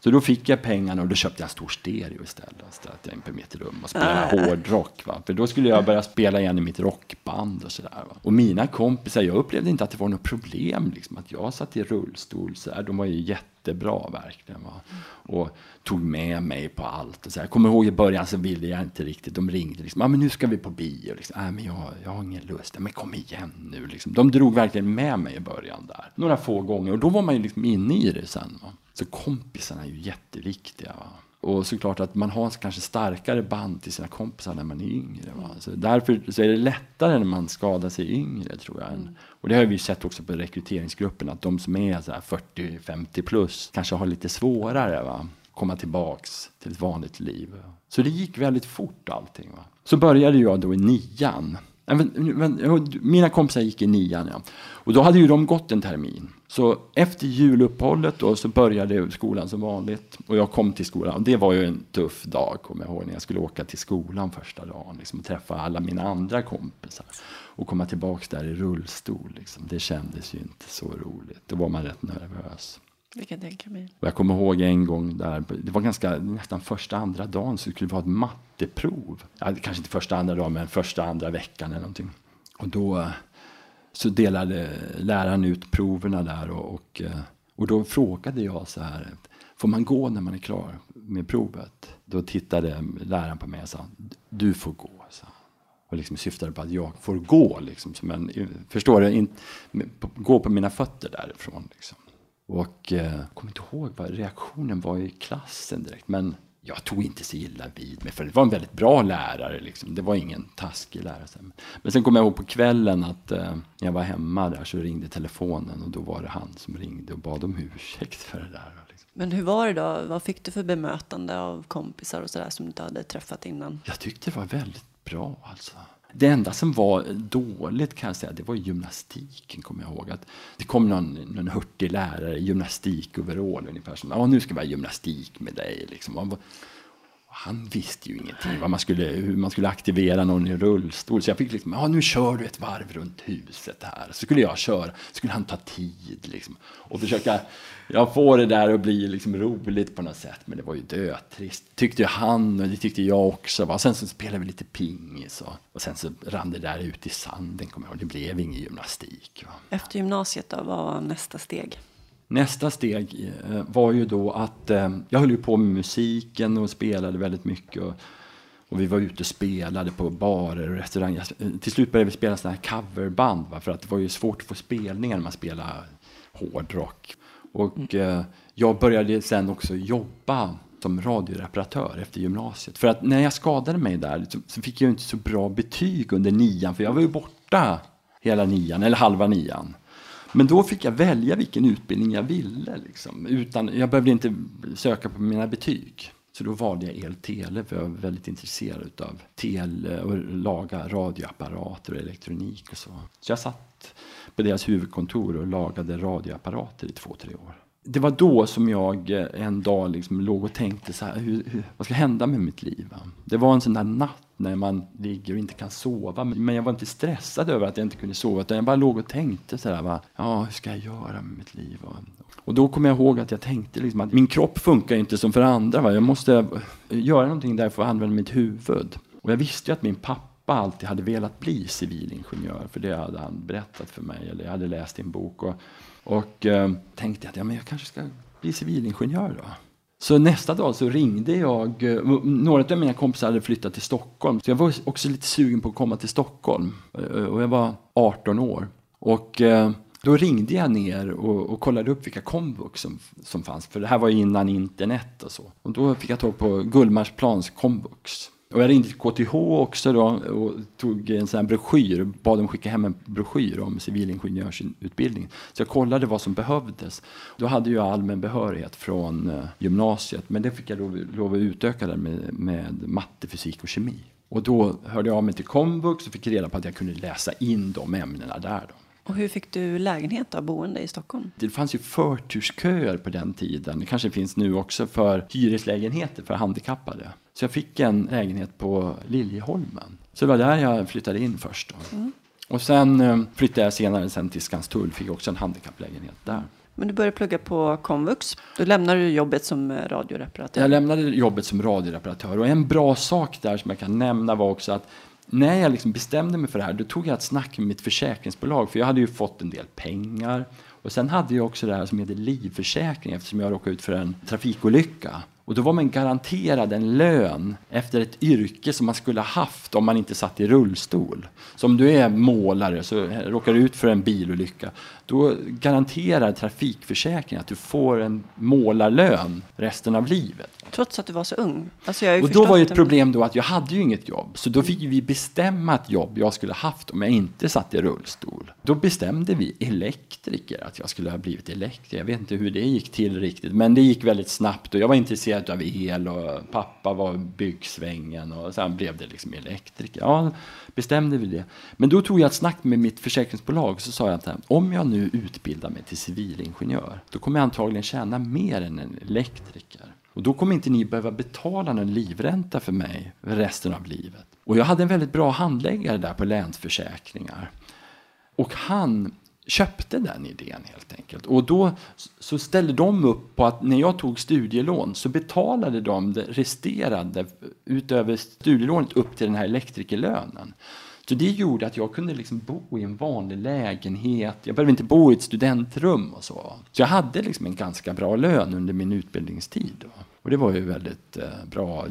[SPEAKER 4] Så då fick jag pengarna och då köpte jag en stor stereo istället. Jag in på mitt rum och spelade äh. hårdrock. Va? För då skulle jag börja spela igen i mitt rockband och sådär. Och mina kompisar, jag upplevde inte att det var något problem. Liksom, att jag satt i rullstol. Så där. De var ju jättebra verkligen. Va? Och tog med mig på allt. Och så här. Jag kommer ihåg i början så ville jag inte riktigt. De ringde liksom, ah, men nu ska vi på bio. Liksom, ah, men jag, jag har ingen lust. Men kom igen nu. Liksom. De drog verkligen med mig i början där. Några få gånger. Och då var man ju liksom inne i det sen. Va? Så kompisarna är ju jätteviktiga. Va? Och såklart att man har kanske starkare band till sina kompisar när man är yngre. Va? Så därför så är det lättare när man skadar sig yngre tror jag. Mm. Och det har vi sett också på rekryteringsgruppen att de som är 40-50 plus kanske har lite svårare va? komma tillbaks till ett vanligt liv. Så det gick väldigt fort allting. Va? Så började jag då i nian. Mina kompisar gick i nian ja. Och då hade ju de gått en termin. Så efter juluppehållet då så började skolan som vanligt. Och jag kom till skolan. Och det var ju en tuff dag, kommer jag ihåg, när jag skulle åka till skolan första dagen. Liksom, och träffa alla mina andra kompisar. Och komma tillbaka där i rullstol. Liksom. Det kändes ju inte så roligt. Då var man rätt nervös.
[SPEAKER 1] Det kan jag tänka mig.
[SPEAKER 4] Och jag kommer ihåg en gång där, det var ganska, nästan första, andra dagen, så det skulle vara ett matteprov. Ja, kanske inte första, andra dagen, men första, andra veckan eller någonting. Och då eh, så delade läraren ut proverna där och, och, eh, och då frågade jag så här, får man gå när man är klar med provet? Då tittade läraren på mig och sa, du får gå. Så. Och liksom syftade på att jag får gå, liksom, som en, eh, förstår du? In, gå på mina fötter därifrån. Liksom. Och jag eh, kommer inte ihåg vad reaktionen var i klassen direkt, men jag tog inte så illa vid mig, för det var en väldigt bra lärare. Liksom. Det var ingen taskig lärare. Men sen kom jag ihåg på kvällen att eh, när jag var hemma där så ringde telefonen och då var det han som ringde och bad om ursäkt för det där. Liksom.
[SPEAKER 1] Men hur var det då? Vad fick du för bemötande av kompisar och sådär som du inte hade träffat innan?
[SPEAKER 4] Jag tyckte det var väldigt bra alltså. Det enda som var dåligt kan jag säga, det var gymnastiken kommer jag ihåg. Att det kom någon, någon hurtig lärare i gymnastikoverall ungefär som, ja nu ska vi ha gymnastik med dig. Liksom. Han visste ju ingenting vad man skulle, hur man skulle aktivera någon i rullstol. Så jag fick liksom, ja nu kör du ett varv runt huset här. Så skulle jag köra, så skulle han ta tid liksom. Och försöka, jag får det där att bli liksom roligt på något sätt. Men det var ju dötrist. Tyckte ju han och det tyckte jag också. Och sen så spelade vi lite pingis och, och sen så rann det där ut i sanden. Kommer jag ihåg. Det blev ingen gymnastik. Va?
[SPEAKER 1] Efter gymnasiet då, vad var nästa steg?
[SPEAKER 4] Nästa steg eh, var ju då att eh, jag höll ju på med musiken och spelade väldigt mycket. Och, och vi var ute och spelade på barer och restauranger. Eh, till slut började vi spela sådana här coverband. Va? För att det var ju svårt att få spelningar när man spelade hårdrock. Och mm. jag började sen också jobba som radioreparatör efter gymnasiet. För att när jag skadade mig där så fick jag inte så bra betyg under nian. För jag var ju borta hela nian, eller halva nian. Men då fick jag välja vilken utbildning jag ville. Liksom, utan, jag behövde inte söka på mina betyg. Så då valde jag el-tele för jag var väldigt intresserad av tele och laga radioapparater och elektronik och så. Så jag satt på deras huvudkontor och lagade radioapparater i två, tre år. Det var då som jag eh, en dag liksom låg och tänkte så här, hur, hur, vad ska hända med mitt liv? Det var en sån där natt när man ligger och inte kan sova. Men jag var inte stressad över att jag inte kunde sova, utan jag bara låg och tänkte sådär, va? ja, hur ska jag göra med mitt liv? Och då kommer jag ihåg att jag tänkte liksom att min kropp funkar inte som för andra. Va? Jag måste eh, göra någonting där för att använda mitt huvud. Och jag visste ju att min pappa alltid hade velat bli civilingenjör, för det hade han berättat för mig, eller jag hade läst i en bok. Och, och eh, tänkte att ja, men jag kanske ska bli civilingenjör då. Så nästa dag så ringde jag, eh, några av mina kompisar hade flyttat till Stockholm, så jag var också lite sugen på att komma till Stockholm. Eh, och jag var 18 år. Och eh, då ringde jag ner och, och kollade upp vilka komvux som, som fanns, för det här var innan internet och så. Och då fick jag tag på Gullmarsplans komvux. Och jag ringde till KTH också då och tog en sån här broschyr, bad dem skicka hem en broschyr om civilingenjörsutbildning. Så jag kollade vad som behövdes. Då hade jag allmän behörighet från eh, gymnasiet, men det fick jag lov, lov att utöka där med, med matte, fysik och kemi. Och då hörde jag av mig till komvux och fick reda på att jag kunde läsa in de ämnena där. Då.
[SPEAKER 1] Och hur fick du lägenhet av boende i Stockholm?
[SPEAKER 4] Det fanns ju förtursköer på den tiden. Det kanske finns nu också för hyreslägenheter för handikappade. Så jag fick en lägenhet på Liljeholmen. Så det var där jag flyttade in först. Mm. Och sen eh, flyttade jag senare sen till Skanstull, fick också en handikapplägenhet där.
[SPEAKER 1] Men du började plugga på komvux. Då lämnade du jobbet som eh, radioreparatör.
[SPEAKER 4] Jag lämnade jobbet som radioreparatör. Och en bra sak där som jag kan nämna var också att när jag liksom bestämde mig för det här, då tog jag ett snack med mitt försäkringsbolag. För jag hade ju fått en del pengar. Och sen hade jag också det här som heter livförsäkring eftersom jag råkade ut för en trafikolycka. Och då var man garanterad en lön efter ett yrke som man skulle ha haft om man inte satt i rullstol. Så om du är målare så råkar du ut för en bilolycka, då garanterar trafikförsäkringen att du får en målarlön resten av livet.
[SPEAKER 1] Trots att du var så ung? Alltså
[SPEAKER 4] och då var ju ett problem då att jag hade ju inget jobb. Så då fick vi bestämma ett jobb jag skulle haft om jag inte satt i rullstol. Då bestämde vi elektriker, att jag skulle ha blivit elektriker. Jag vet inte hur det gick till riktigt, men det gick väldigt snabbt och jag var intresserad av el och pappa var byggsvängen och sen blev det liksom elektriker. Ja, bestämde vi det. Men då tog jag ett snack med mitt försäkringsbolag så sa jag att om jag nu utbildar mig till civilingenjör, då kommer jag antagligen tjäna mer än en elektriker. Och då kommer inte ni behöva betala någon livränta för mig resten av livet. Och jag hade en väldigt bra handläggare där på Länsförsäkringar. Och han köpte den idén helt enkelt. Och då så ställde de upp på att när jag tog studielån så betalade de det resterande utöver studielånet upp till den här elektrikerlönen. Så det gjorde att jag kunde liksom bo i en vanlig lägenhet. Jag behövde inte bo i ett studentrum och så. Så jag hade liksom en ganska bra lön under min utbildningstid. Då. Och det var ju väldigt eh, bra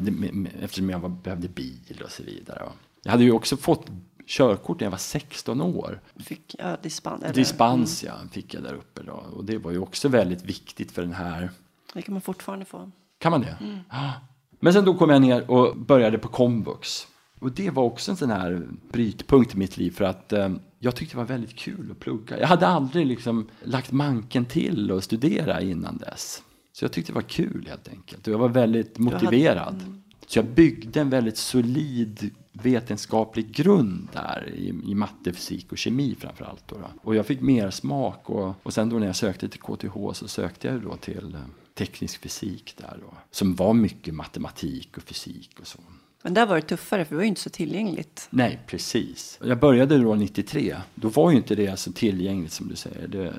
[SPEAKER 4] eftersom jag behövde bil och så vidare. Jag hade ju också fått körkort när jag var 16 år.
[SPEAKER 1] Fick jag dispens? Eller?
[SPEAKER 4] Dispens, ja, fick jag där uppe. Då. Och det var ju också väldigt viktigt för den här...
[SPEAKER 1] Det kan man fortfarande få.
[SPEAKER 4] Kan man det? Mm. Ah. Men sen då kom jag ner och började på komvux. Och det var också en sån här brytpunkt i mitt liv för att eh, jag tyckte det var väldigt kul att plugga. Jag hade aldrig liksom lagt manken till att studera innan dess. Så jag tyckte det var kul helt enkelt. Och jag var väldigt motiverad. Hade... Mm. Så jag byggde en väldigt solid vetenskaplig grund där i, i matte, fysik och kemi framför allt. Då, då. Och jag fick mer smak och, och sen då när jag sökte till KTH så sökte jag då till eh, teknisk fysik där då. Som var mycket matematik och fysik och så.
[SPEAKER 1] Men där var det tuffare för det var ju inte så tillgängligt.
[SPEAKER 4] Nej, precis. Jag började då 93. Då var ju inte det så tillgängligt som du säger. Det,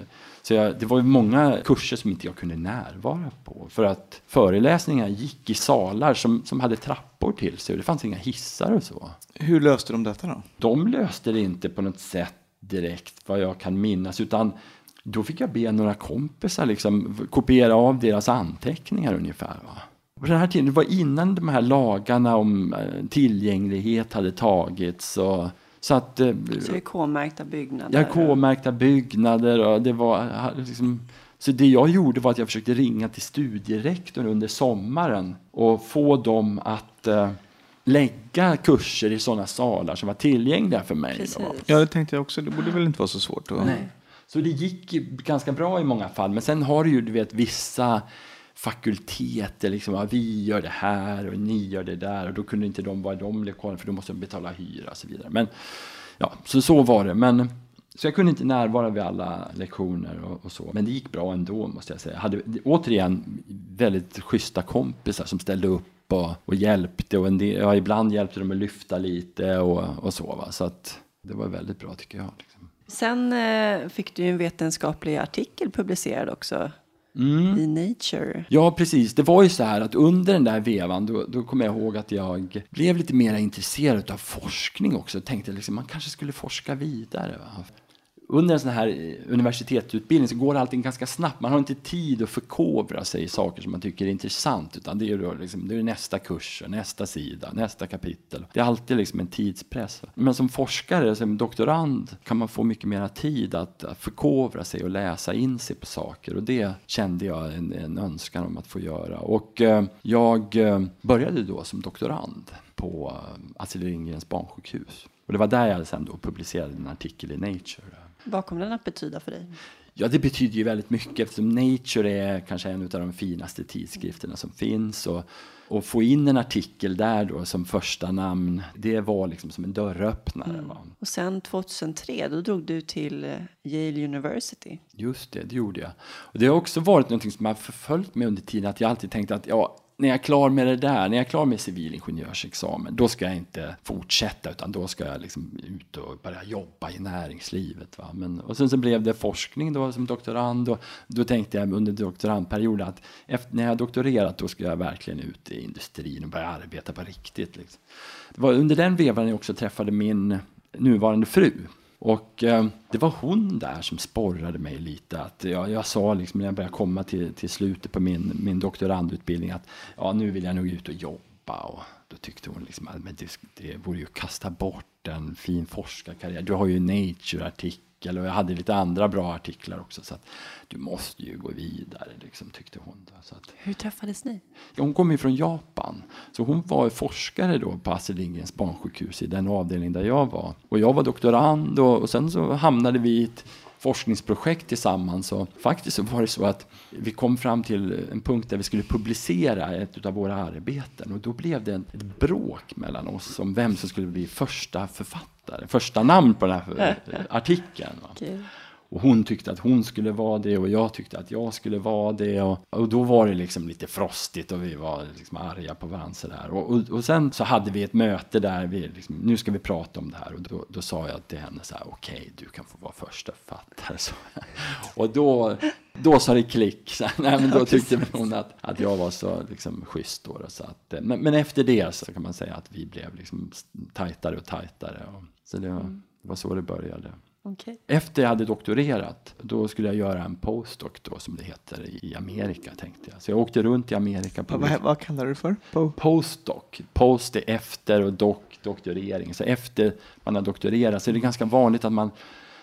[SPEAKER 4] så jag, det var ju många kurser som inte jag kunde närvara på. För att föreläsningar gick i salar som, som hade trappor till sig och det fanns inga hissar och så.
[SPEAKER 2] Hur löste de detta då?
[SPEAKER 4] De löste det inte på något sätt direkt vad jag kan minnas utan då fick jag be några kompisar liksom kopiera av deras anteckningar ungefär. Va? På den här tiden, det var innan de här lagarna om eh, tillgänglighet hade tagits. Och,
[SPEAKER 1] så att, eh, så det är K-märkta byggnader?
[SPEAKER 4] Ja, K-märkta byggnader. Och det var, liksom, så det jag gjorde var att jag försökte ringa till studierektorn under sommaren och få dem att uh, lägga kurser i sådana salar som var tillgängliga för mig.
[SPEAKER 2] Ja, det tänkte jag också. Det borde väl inte vara så svårt? Då.
[SPEAKER 4] Nej. Så det gick ganska bra i många fall. Men sen har du ju du vet, vissa fakulteter, liksom, ja, vi gör det här och ni gör det där och då kunde inte de vara i de lokalerna för då måste de betala hyra och så vidare. Men ja, så, så var det. Men, så jag kunde inte närvara vid alla lektioner och, och, så. Men det gick bra ändå måste jag säga. Jag hade återigen väldigt schyssta kompisar som ställde upp och, och hjälpte. Och en del, ja, ibland hjälpte de att lyfta lite och, och så. Va? Så att det var väldigt bra tycker jag. Liksom.
[SPEAKER 1] Sen eh, fick du en vetenskaplig artikel publicerad också Mm. i Nature.
[SPEAKER 4] Ja, precis. Det var ju så här att under den där vevan, då, då kommer jag ihåg att jag blev lite mer intresserad av forskning också. Jag tänkte liksom, man kanske skulle forska vidare. Va? Under en sån här eh, universitetsutbildning så går allting ganska snabbt. Man har inte tid att förkovra sig i saker som man tycker är intressant. Utan det är, liksom, det är nästa kurs, nästa sida, nästa kapitel. Det är alltid liksom en tidspress. Men som forskare, som doktorand, kan man få mycket mer tid att, att förkovra sig och läsa in sig på saker. Och det kände jag en, en önskan om att få göra. Och eh, jag eh, började då som doktorand på eh, Astrid Lindgrens barnsjukhus. Och det var där jag sen då publicerade en artikel i Nature.
[SPEAKER 1] Vad kommer den att betyda för dig?
[SPEAKER 4] Ja, det betyder ju väldigt mycket eftersom Nature är kanske en av de finaste tidskrifterna som finns. Och, och få in en artikel där då som första namn, det var liksom som en dörröppnare. Mm.
[SPEAKER 1] Och sen 2003, då drog du till eh, Yale University.
[SPEAKER 4] Just det, det gjorde jag. Och det har också varit något som har förföljt mig under tiden, att jag alltid tänkt att ja, när jag är klar med det där, när jag är klar med civilingenjörsexamen, då ska jag inte fortsätta utan då ska jag liksom ut och börja jobba i näringslivet. Va? Men, och sen så blev det forskning då som doktorand och då tänkte jag under doktorandperioden att efter, när jag doktorerat då ska jag verkligen ut i industrin och börja arbeta på riktigt. Liksom. Det var under den vevan jag också träffade min nuvarande fru och eh, det var hon där som sporrade mig lite. Att jag, jag sa liksom när jag började komma till, till slutet på min, min doktorandutbildning att ja, nu vill jag nog ut och jobba. Och då tyckte hon liksom att men det, det vore ju att kasta bort en fin forskarkarriär. Du har ju Nature-artikel artikel och jag hade lite andra bra artiklar också. Så att du måste ju gå vidare, liksom, tyckte hon. Så att,
[SPEAKER 1] Hur träffades ni?
[SPEAKER 4] Hon kom ju från Japan. Så hon var forskare då på Astrid Lindgrens barnsjukhus i den avdelning där jag var. Och jag var doktorand och, och sen så hamnade vi i ett forskningsprojekt tillsammans. Och faktiskt så var det så att vi kom fram till en punkt där vi skulle publicera ett av våra arbeten. Och då blev det ett bråk mellan oss om vem som skulle bli första författare, första namn på den här artikeln. Okay. Och hon tyckte att hon skulle vara det och jag tyckte att jag skulle vara det. Och, och då var det liksom lite frostigt och vi var liksom arga på varandra. Sådär. Och, och, och, sen så hade vi ett möte där vi liksom, nu ska vi prata om det här. Och då, då sa jag till henne så här, okej, okay, du kan få vara första författare. Så, och då, då sa det klick. Så, nej, men då tyckte hon att, att jag var så liksom, schysst. Då, så att, men, men efter det så kan man säga att vi blev liksom tajtare och tajtare. Och, så det var, det var så det började. Okay. Efter jag hade doktorerat, då skulle jag göra en postdoc då, som det heter i Amerika tänkte jag. Så jag åkte runt i Amerika.
[SPEAKER 2] På vad, vad kallar du det för?
[SPEAKER 4] Po postdoc. Post är efter och doc, doktorering. Så efter man har doktorerat så är det ganska vanligt att man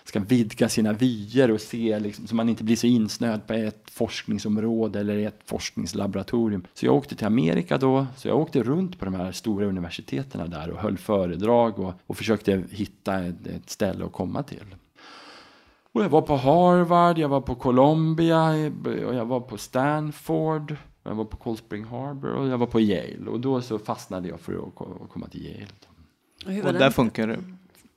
[SPEAKER 4] ska vidga sina vyer och se liksom, så man inte blir så insnöad på ett forskningsområde eller ett forskningslaboratorium. Så jag åkte till Amerika då, så jag åkte runt på de här stora universiteten där och höll föredrag och, och försökte hitta ett, ett ställe att komma till. Och jag var på Harvard, jag var på Columbia, och jag var på Stanford, jag var på Cold Spring Harbor och jag var på Yale. Och då så fastnade jag för att komma till Yale.
[SPEAKER 1] Och
[SPEAKER 2] Och där funkar det.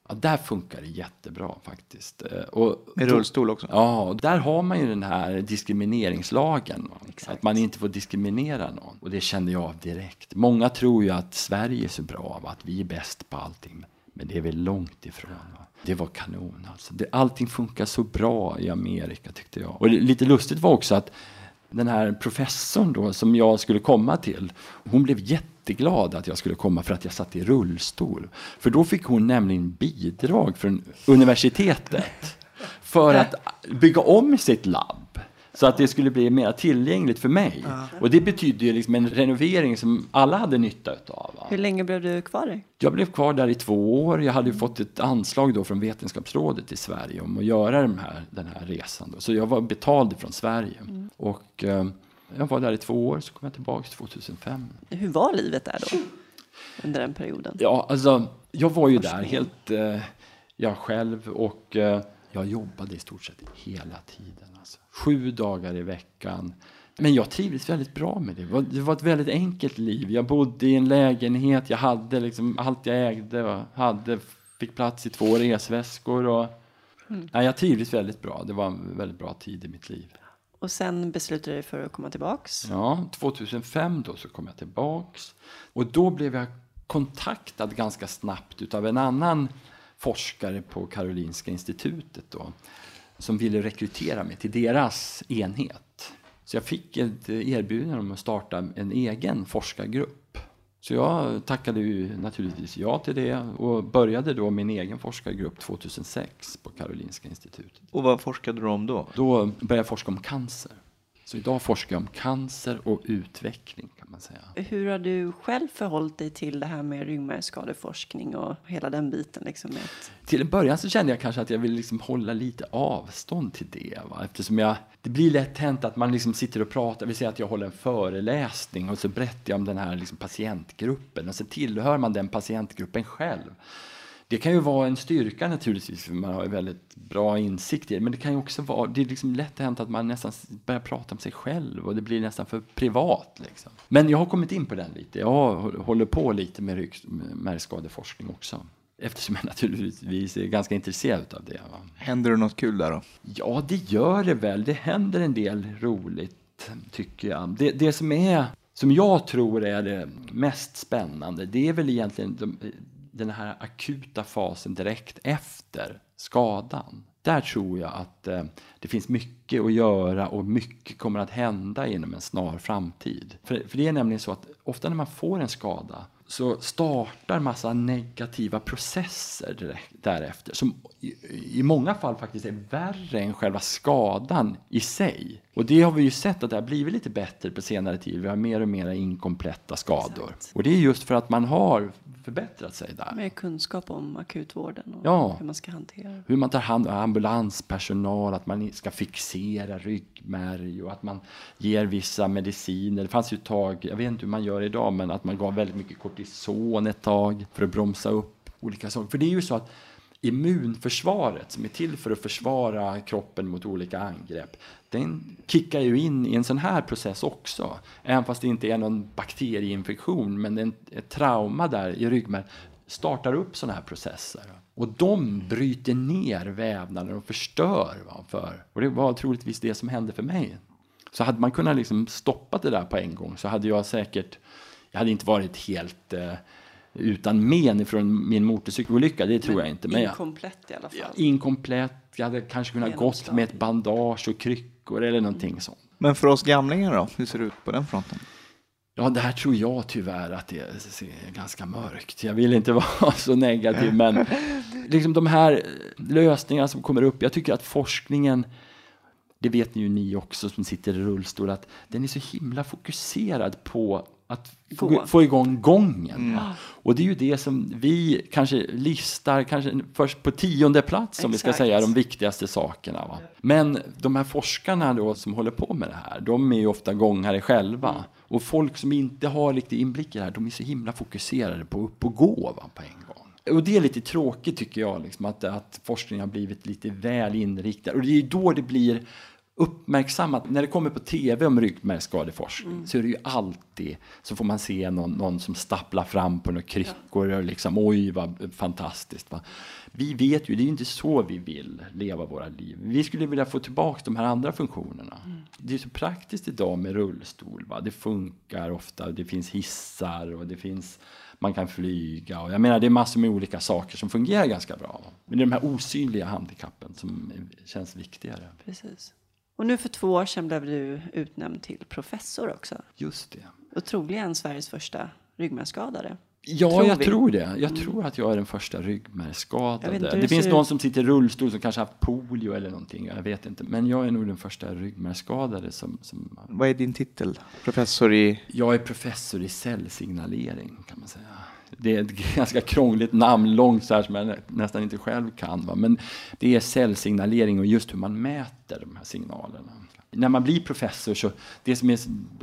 [SPEAKER 4] Ja, där funkar det jättebra faktiskt. Eh, Och
[SPEAKER 2] Med rullstol också.
[SPEAKER 4] Ja, och där har man ju den här diskrimineringslagen. Att man inte får diskriminera någon. Och det kände jag av direkt. Många tror ju att Sverige är så bra, va? att vi är bäst på allting. Men det är vi långt ifrån. Va? Det var kanon alltså. Det, allting funkar så bra i Amerika tyckte jag. Och lite lustigt var också att den här professorn då som jag skulle komma till, hon blev jätteglad att jag skulle komma för att jag satt i rullstol. För då fick hon nämligen bidrag från universitetet för att bygga om sitt labb. Så att det skulle bli mer tillgängligt för mig. Och det betyder ju liksom en renovering som alla hade nytta. Va?
[SPEAKER 1] Hur länge blev du kvar där?
[SPEAKER 4] Jag blev kvar där i två år. Jag hade fått ett anslag då från Vetenskapsrådet i Sverige om att göra den här, den här resan. Då. Så jag var betald från Sverige. Och eh, jag var där i två år, så kom jag tillbaka 2005.
[SPEAKER 1] Hur var livet där då? Under den perioden?
[SPEAKER 4] Ja, alltså, jag var ju där helt eh, jag själv och eh, jag jobbade i stort sett hela tiden. Alltså. Sju dagar i veckan. Men jag trivdes väldigt bra med det. Det var, det var ett väldigt enkelt liv. Jag bodde i en lägenhet, jag hade liksom allt jag ägde och hade, fick plats i två resväskor. Och, nej, jag trivdes väldigt bra. Det var en väldigt bra tid i mitt liv.
[SPEAKER 1] Och sen beslutade du dig för att komma tillbaks?
[SPEAKER 4] Ja, 2005 då så kom jag tillbaks. Och då blev jag kontaktad ganska snabbt utav en annan forskare på Karolinska institutet då, som ville rekrytera mig till deras enhet. Så jag fick ett erbjudande om att starta en egen forskargrupp. Så jag tackade ju naturligtvis ja till det och började då min egen forskargrupp 2006 på Karolinska institutet.
[SPEAKER 2] Och vad forskade du om då?
[SPEAKER 4] Då började jag forska om cancer. Så idag forskar jag om cancer och utveckling kan man säga.
[SPEAKER 1] Hur har du själv förhållit dig till det här med ryggmärgsskadeforskning och hela den biten? Liksom med att,
[SPEAKER 4] Till en början så kände jag kanske att jag ville liksom hålla lite avstånd till det. Va? Eftersom jag, det blir lätt hänt att man liksom sitter och pratar, vi säger att jag håller en föreläsning och så berättar jag om den här liksom patientgruppen och så tillhör man den patientgruppen själv. Det kan ju vara en styrka naturligtvis, för man har ju väldigt bra insikt i det. Men det kan ju också vara, det är liksom lätt hänt att man nästan börjar prata om sig själv och det blir nästan för privat. Liksom. Men jag har kommit in på den lite. Jag håller på lite med ryggmärgsskadeforskning också. Eftersom jag naturligtvis är ganska intresserad av det. Va?
[SPEAKER 2] Händer det något kul där då?
[SPEAKER 4] Ja, det gör det väl. Det händer en del roligt, tycker jag. Det, det som är, som jag tror är det mest spännande, det är väl egentligen de, den här akuta fasen direkt efter skadan. Där tror jag att eh, det finns mycket att göra och mycket kommer att hända inom en snar framtid. För, för det är nämligen så att ofta när man får en skada så startar massa negativa processer direkt därefter som i, i många fall faktiskt är värre än själva skadan i sig. Och det har vi ju sett att det har blivit lite bättre på senare tid. Vi har mer och mer inkompletta skador.
[SPEAKER 1] Exakt.
[SPEAKER 4] Och det är just för att man har förbättrat sig där.
[SPEAKER 1] med kunskap om akutvården och
[SPEAKER 4] Ja.
[SPEAKER 1] hur man ska hantera.
[SPEAKER 4] Hur man tar hand om ambulanspersonal, att man ska fixera ryggmärg och att man ger vissa mediciner. Det fanns ju ett tag, jag vet inte hur man gör idag, men att man gav väldigt mycket kortison ett tag för att bromsa upp olika saker. För det är ju så att immunförsvaret som är till för att försvara kroppen mot olika angrepp, den kickar ju in i en sån här process också. Även fast det inte är någon bakterieinfektion, men en, ett trauma där i ryggmärgen startar upp såna här processer. Och de bryter ner vävnaden och förstör. Va, för. Och det var troligtvis det som hände för mig. Så hade man kunnat liksom stoppa det där på en gång så hade jag säkert, jag hade inte varit helt eh, utan men ifrån min motorcykelolycka, det tror jag inte. Men jag,
[SPEAKER 1] Inkomplett i alla fall.
[SPEAKER 4] inkomplett, jag hade kanske kunnat gått med ett bandage och kryckor eller någonting sånt.
[SPEAKER 2] Men för oss gamlingar då? Hur ser det ut på den fronten?
[SPEAKER 4] Ja, det här tror jag tyvärr att det är ganska mörkt. Jag vill inte vara så negativ, men liksom de här lösningarna som kommer upp. Jag tycker att forskningen, det vet ni ju ni också som sitter i rullstol, att den är så himla fokuserad på att få, få igång gången. Och det är ju det som vi kanske listar kanske först på tionde plats som vi ska säga de viktigaste sakerna. Va? Men de här forskarna då som håller på med det här, de är ju ofta gångare själva. Och folk som inte har riktig inblick i det här, de är så himla fokuserade på upp och gå va, på en gång. Och det är lite tråkigt tycker jag, liksom, att, att forskningen har blivit lite väl inriktad. Och det är ju då det blir uppmärksammat. När det kommer på tv om ryggmärgsskadeforskning så är det ju alltid så får man se någon, någon som stapplar fram på några kryckor och liksom oj vad fantastiskt. Va? Vi vet ju, det är ju inte så vi vill leva våra liv. Vi skulle vilja få tillbaka de här andra funktionerna. Det är så praktiskt idag med rullstol. Va? Det funkar ofta, det finns hissar och det finns man kan flyga. Och jag menar, det är massor med olika saker som fungerar ganska bra. Men det är de här osynliga handikappen som känns viktigare.
[SPEAKER 1] Precis. Och nu för två år sedan blev du utnämnd till professor också.
[SPEAKER 4] Just det.
[SPEAKER 1] Och troligen Sveriges första ryggmärgsskadade.
[SPEAKER 4] Ja,
[SPEAKER 1] Tror
[SPEAKER 4] jag
[SPEAKER 1] vi.
[SPEAKER 4] tror det. Jag tror att jag är den första ryggmärgsskadade. Det finns någon
[SPEAKER 1] ut.
[SPEAKER 4] som sitter i rullstol som kanske haft polio eller någonting. Jag vet inte. Men jag är nog den första ryggmärgsskadade som, som...
[SPEAKER 2] Vad är din titel? Professor i?
[SPEAKER 4] Jag är professor i cellsignalering kan man säga. Det är ett ganska krångligt namn, långt så här som jag nästan inte själv kan. Va? Men det är cellsignalering och just hur man mäter de här signalerna. När man blir professor så, det som är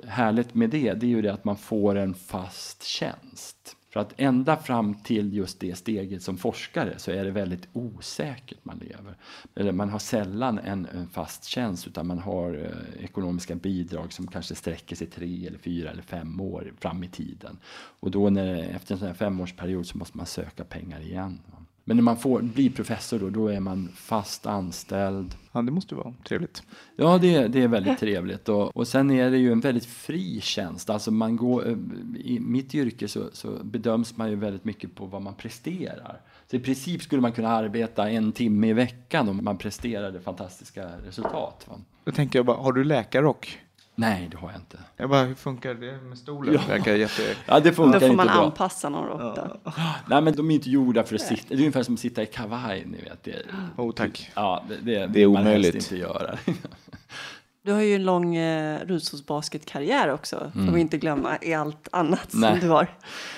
[SPEAKER 4] härligt med det, det är ju det att man får en fast tjänst. För att ända fram till just det steget som forskare så är det väldigt osäkert man lever. Eller man har sällan en, en fast tjänst utan man har eh, ekonomiska bidrag som kanske sträcker sig tre eller fyra eller fem år fram i tiden. Och då när, efter en sån här femårsperiod så måste man söka pengar igen. va. Men när man får, blir professor då, då är man fast anställd.
[SPEAKER 2] Ja, det måste vara trevligt.
[SPEAKER 4] Ja, det, det är väldigt trevligt. Och, och sen är det ju en väldigt fri tjänst. Alltså man går, eh, I mitt yrke så, så bedöms man ju väldigt mycket på vad man presterar. Så i princip skulle man kunna arbeta en timme i veckan om man presterade fantastiska resultat. Va?
[SPEAKER 2] Då tänker jag bara, har du läkarrock?
[SPEAKER 4] Nej, det har jag inte.
[SPEAKER 2] Jag bara, hur funkar det med stolen?
[SPEAKER 4] Ja.
[SPEAKER 2] Verkar jätte...
[SPEAKER 4] Ja, det
[SPEAKER 1] Då
[SPEAKER 4] funkar
[SPEAKER 1] får
[SPEAKER 4] inte
[SPEAKER 1] man
[SPEAKER 4] bra.
[SPEAKER 1] anpassa någon rock då.
[SPEAKER 4] Nej, men de är inte gjorda för att sitta. Det är ungefär som att sitta i kavaj, ni vet. Det,
[SPEAKER 2] Oh, tack.
[SPEAKER 4] ja, det, det,
[SPEAKER 2] Det är
[SPEAKER 4] man
[SPEAKER 2] omöjligt.
[SPEAKER 4] inte göra.
[SPEAKER 1] Du har ju en lång eh, rullstolsbasketkarriär också. Får vi inte glömma i allt annat
[SPEAKER 4] Mm. Nej.
[SPEAKER 1] som du har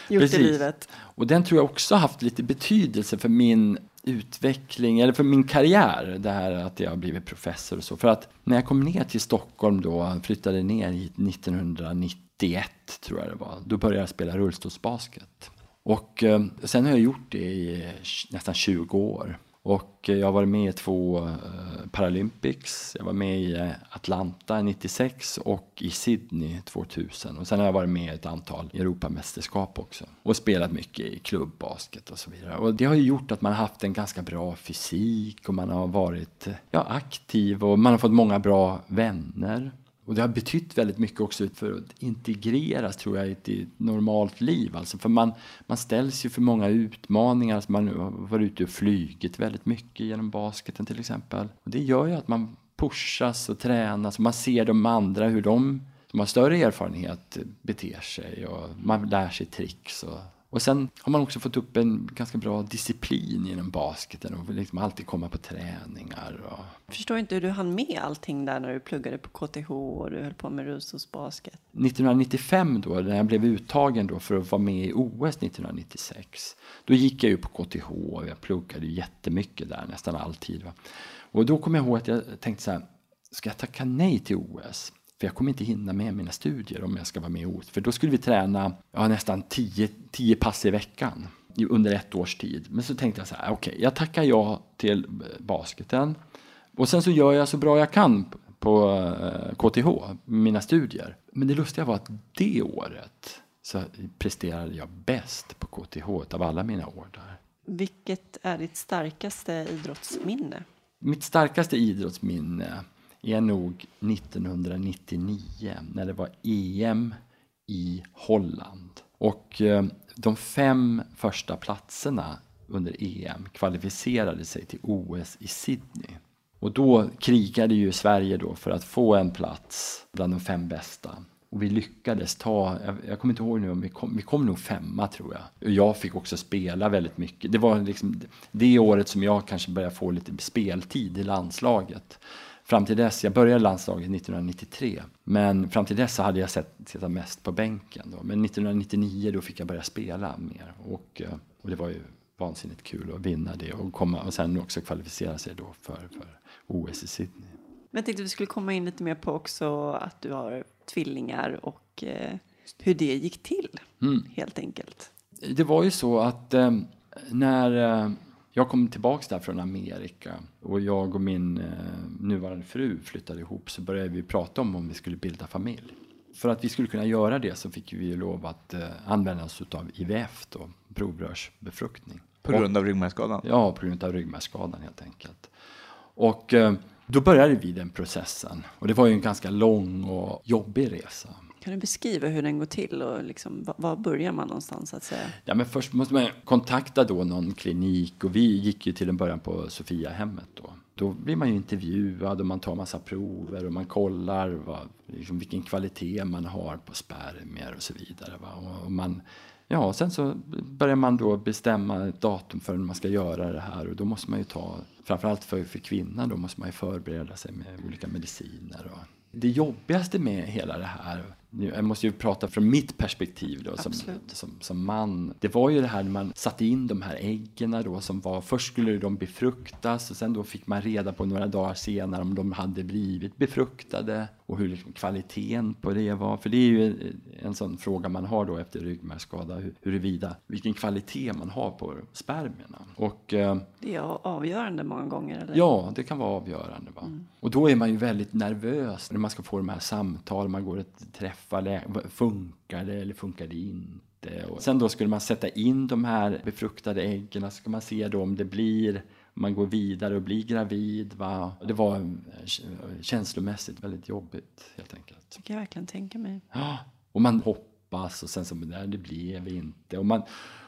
[SPEAKER 1] gjort
[SPEAKER 4] Precis.
[SPEAKER 1] i livet.
[SPEAKER 4] Och den tror jag också haft lite betydelse för min utveckling, eller för min karriär, det här att jag har blivit professor och så. För att när jag kom ner till Stockholm då, flyttade ner hit 1991 tror jag det var, då började jag spela rullstolsbasket. Och eh, sen har jag gjort det i nästan 20 år. Och eh, jag har varit med i två eh, Paralympics. Jag var med i eh, Atlanta 96 och i Sydney 2000. Och sen har jag varit med i ett antal Europamästerskap också. Och spelat mycket i klubbbasket och så vidare. Och det har ju gjort att man har haft en ganska bra fysik och man har varit ja, aktiv och man har fått många bra vänner. Och det har betytt väldigt mycket också för att integreras tror jag i ett, normalt liv. Alltså för man, man ställs ju för många utmaningar. Alltså man har varit ute och flugit väldigt mycket genom basketen till exempel. Och det gör ju att man pushas och tränas och man ser de andra hur de som har större erfarenhet beter sig och man lär sig tricks. Och, och sen har man också fått upp en ganska bra disciplin genom basketen och liksom alltid komma på träningar. Och,
[SPEAKER 1] Jag förstår inte hur du hann med allting där när du pluggade på KTH och du höll på med rullstolsbasket.
[SPEAKER 4] 1995 då, när jag blev uttagen då för att vara med i OS 1996, då gick jag ju på KTH och jag pluggade ju jättemycket där, nästan alltid. Va? Och då kommer jag ihåg att jag tänkte så här, ska jag tacka nej till OS? För jag kommer inte hinna med mina studier om jag ska vara med i OS. För då skulle vi träna ja, nästan 10 10 pass i veckan under ett års tid. Men så tänkte jag så här, okej, jag tackar ja till eh, basketen. Och sen så gör jag så bra jag kan på eh, KTH, mina studier. Men det lustiga var att det året så presterade jag bäst på KTH av alla mina år där.
[SPEAKER 1] Vilket är ditt starkaste idrottsminne?
[SPEAKER 4] Mitt starkaste idrottsminne är nog 1999 när det var EM i Holland. Och eh, de fem första platserna under EM kvalificerade sig till OS i Sydney. Och då krigade ju Sverige då för att få en plats bland de fem bästa. Och vi lyckades ta, jag, jag kommer inte ihåg nu vi kom, vi kom nog femma tror jag. Och jag fick också spela väldigt mycket. Det var liksom det året som jag kanske började få lite speltid i landslaget fram till dess, jag började landslaget 1993, men fram till dess så hade jag sett, sett mest på bänken. Då. Men 1999 då fick jag börja spela mer och, eh, och det var ju vansinnigt kul att vinna det och, komma, och sen också kvalificera sig då för, för OS i Sydney.
[SPEAKER 1] Men jag tänkte att vi skulle komma in lite mer på också att du har tvillingar och eh, hur det gick till,
[SPEAKER 4] Mm.
[SPEAKER 1] helt enkelt.
[SPEAKER 4] Det var ju så att eh, när eh, jag kom tillbaks där från Amerika och jag och min eh, nuvarande fru flyttade ihop så började vi prata om om vi skulle bilda familj. För att vi skulle kunna göra det så fick vi lov att eh, använda oss av IVF, då, provrörsbefruktning.
[SPEAKER 2] På grund av ryggmärgsskadan?
[SPEAKER 4] Ja, på grund av ryggmärgsskadan helt enkelt. Och eh, då började vi den processen. Och det var ju en ganska lång och jobbig resa.
[SPEAKER 1] Kan du beskriva hur den går till och liksom, var, börjar man någonstans så att säga?
[SPEAKER 4] Ja, men först måste man kontakta då någon klinik och vi gick ju till en början på Sofiahemmet då. Då blir man ju intervjuad och man tar massa prover och man kollar vad, liksom vilken kvalitet man har på spermier och så vidare. Va? Och, man, ja, sen så börjar man då bestämma ett datum för när man ska göra det här och då måste man ju ta, framförallt för, för kvinnan, då måste man ju förbereda sig med olika mediciner. Och, det jobbigaste med hela det här, jag måste ju prata från mitt perspektiv då, som, som, som man. Det var ju det här när man satte in de här äggen då som var, först skulle de befruktas och sen då fick man reda på några dagar senare om de hade blivit befruktade och hur liksom kvaliteten på det var. För det är ju en sån fråga man har då efter ryggmärgsskada, hur- huruvida, vilken kvalitet man har på spermierna. Och eh,
[SPEAKER 1] Det är avgörande många gånger. Eller?
[SPEAKER 4] Ja, det kan vara avgörande. Va? Och då är man ju väldigt nervös när man ska få de här samtalen. Man går och träffar lä- Funkar det eller funkar det inte? Och sen då skulle man sätta in de här befruktade äggen. Så ska man se då om det blir man går vidare och blir gravid. Va? Det var eh, känslomässigt väldigt jobbigt helt enkelt.
[SPEAKER 1] Det kan jag verkligen tänka mig.
[SPEAKER 4] Ja, och man hoppas och sen så, nej det blev inte. Och, man,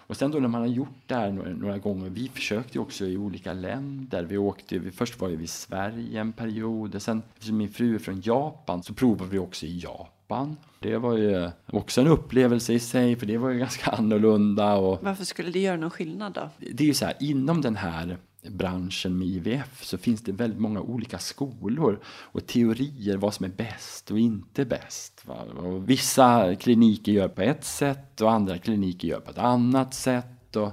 [SPEAKER 4] och sen då när man har gjort det här några, några gånger, vi försökte också i olika länder. Vi åkte, vi, först var vi i Sverige en period och sen, eftersom min fru är från Japan, så provade vi också i Japan. Det var ju också en upplevelse i sig, för det var ju ganska annorlunda. Och,
[SPEAKER 1] Varför skulle det göra någon skillnad då?
[SPEAKER 4] det är ju så här, inom den här branschen med IVF så finns det väldigt många olika skolor och teorier vad som är bäst och inte bäst. Va? Och vissa kliniker gör på ett sätt och andra kliniker gör på ett annat sätt. Och,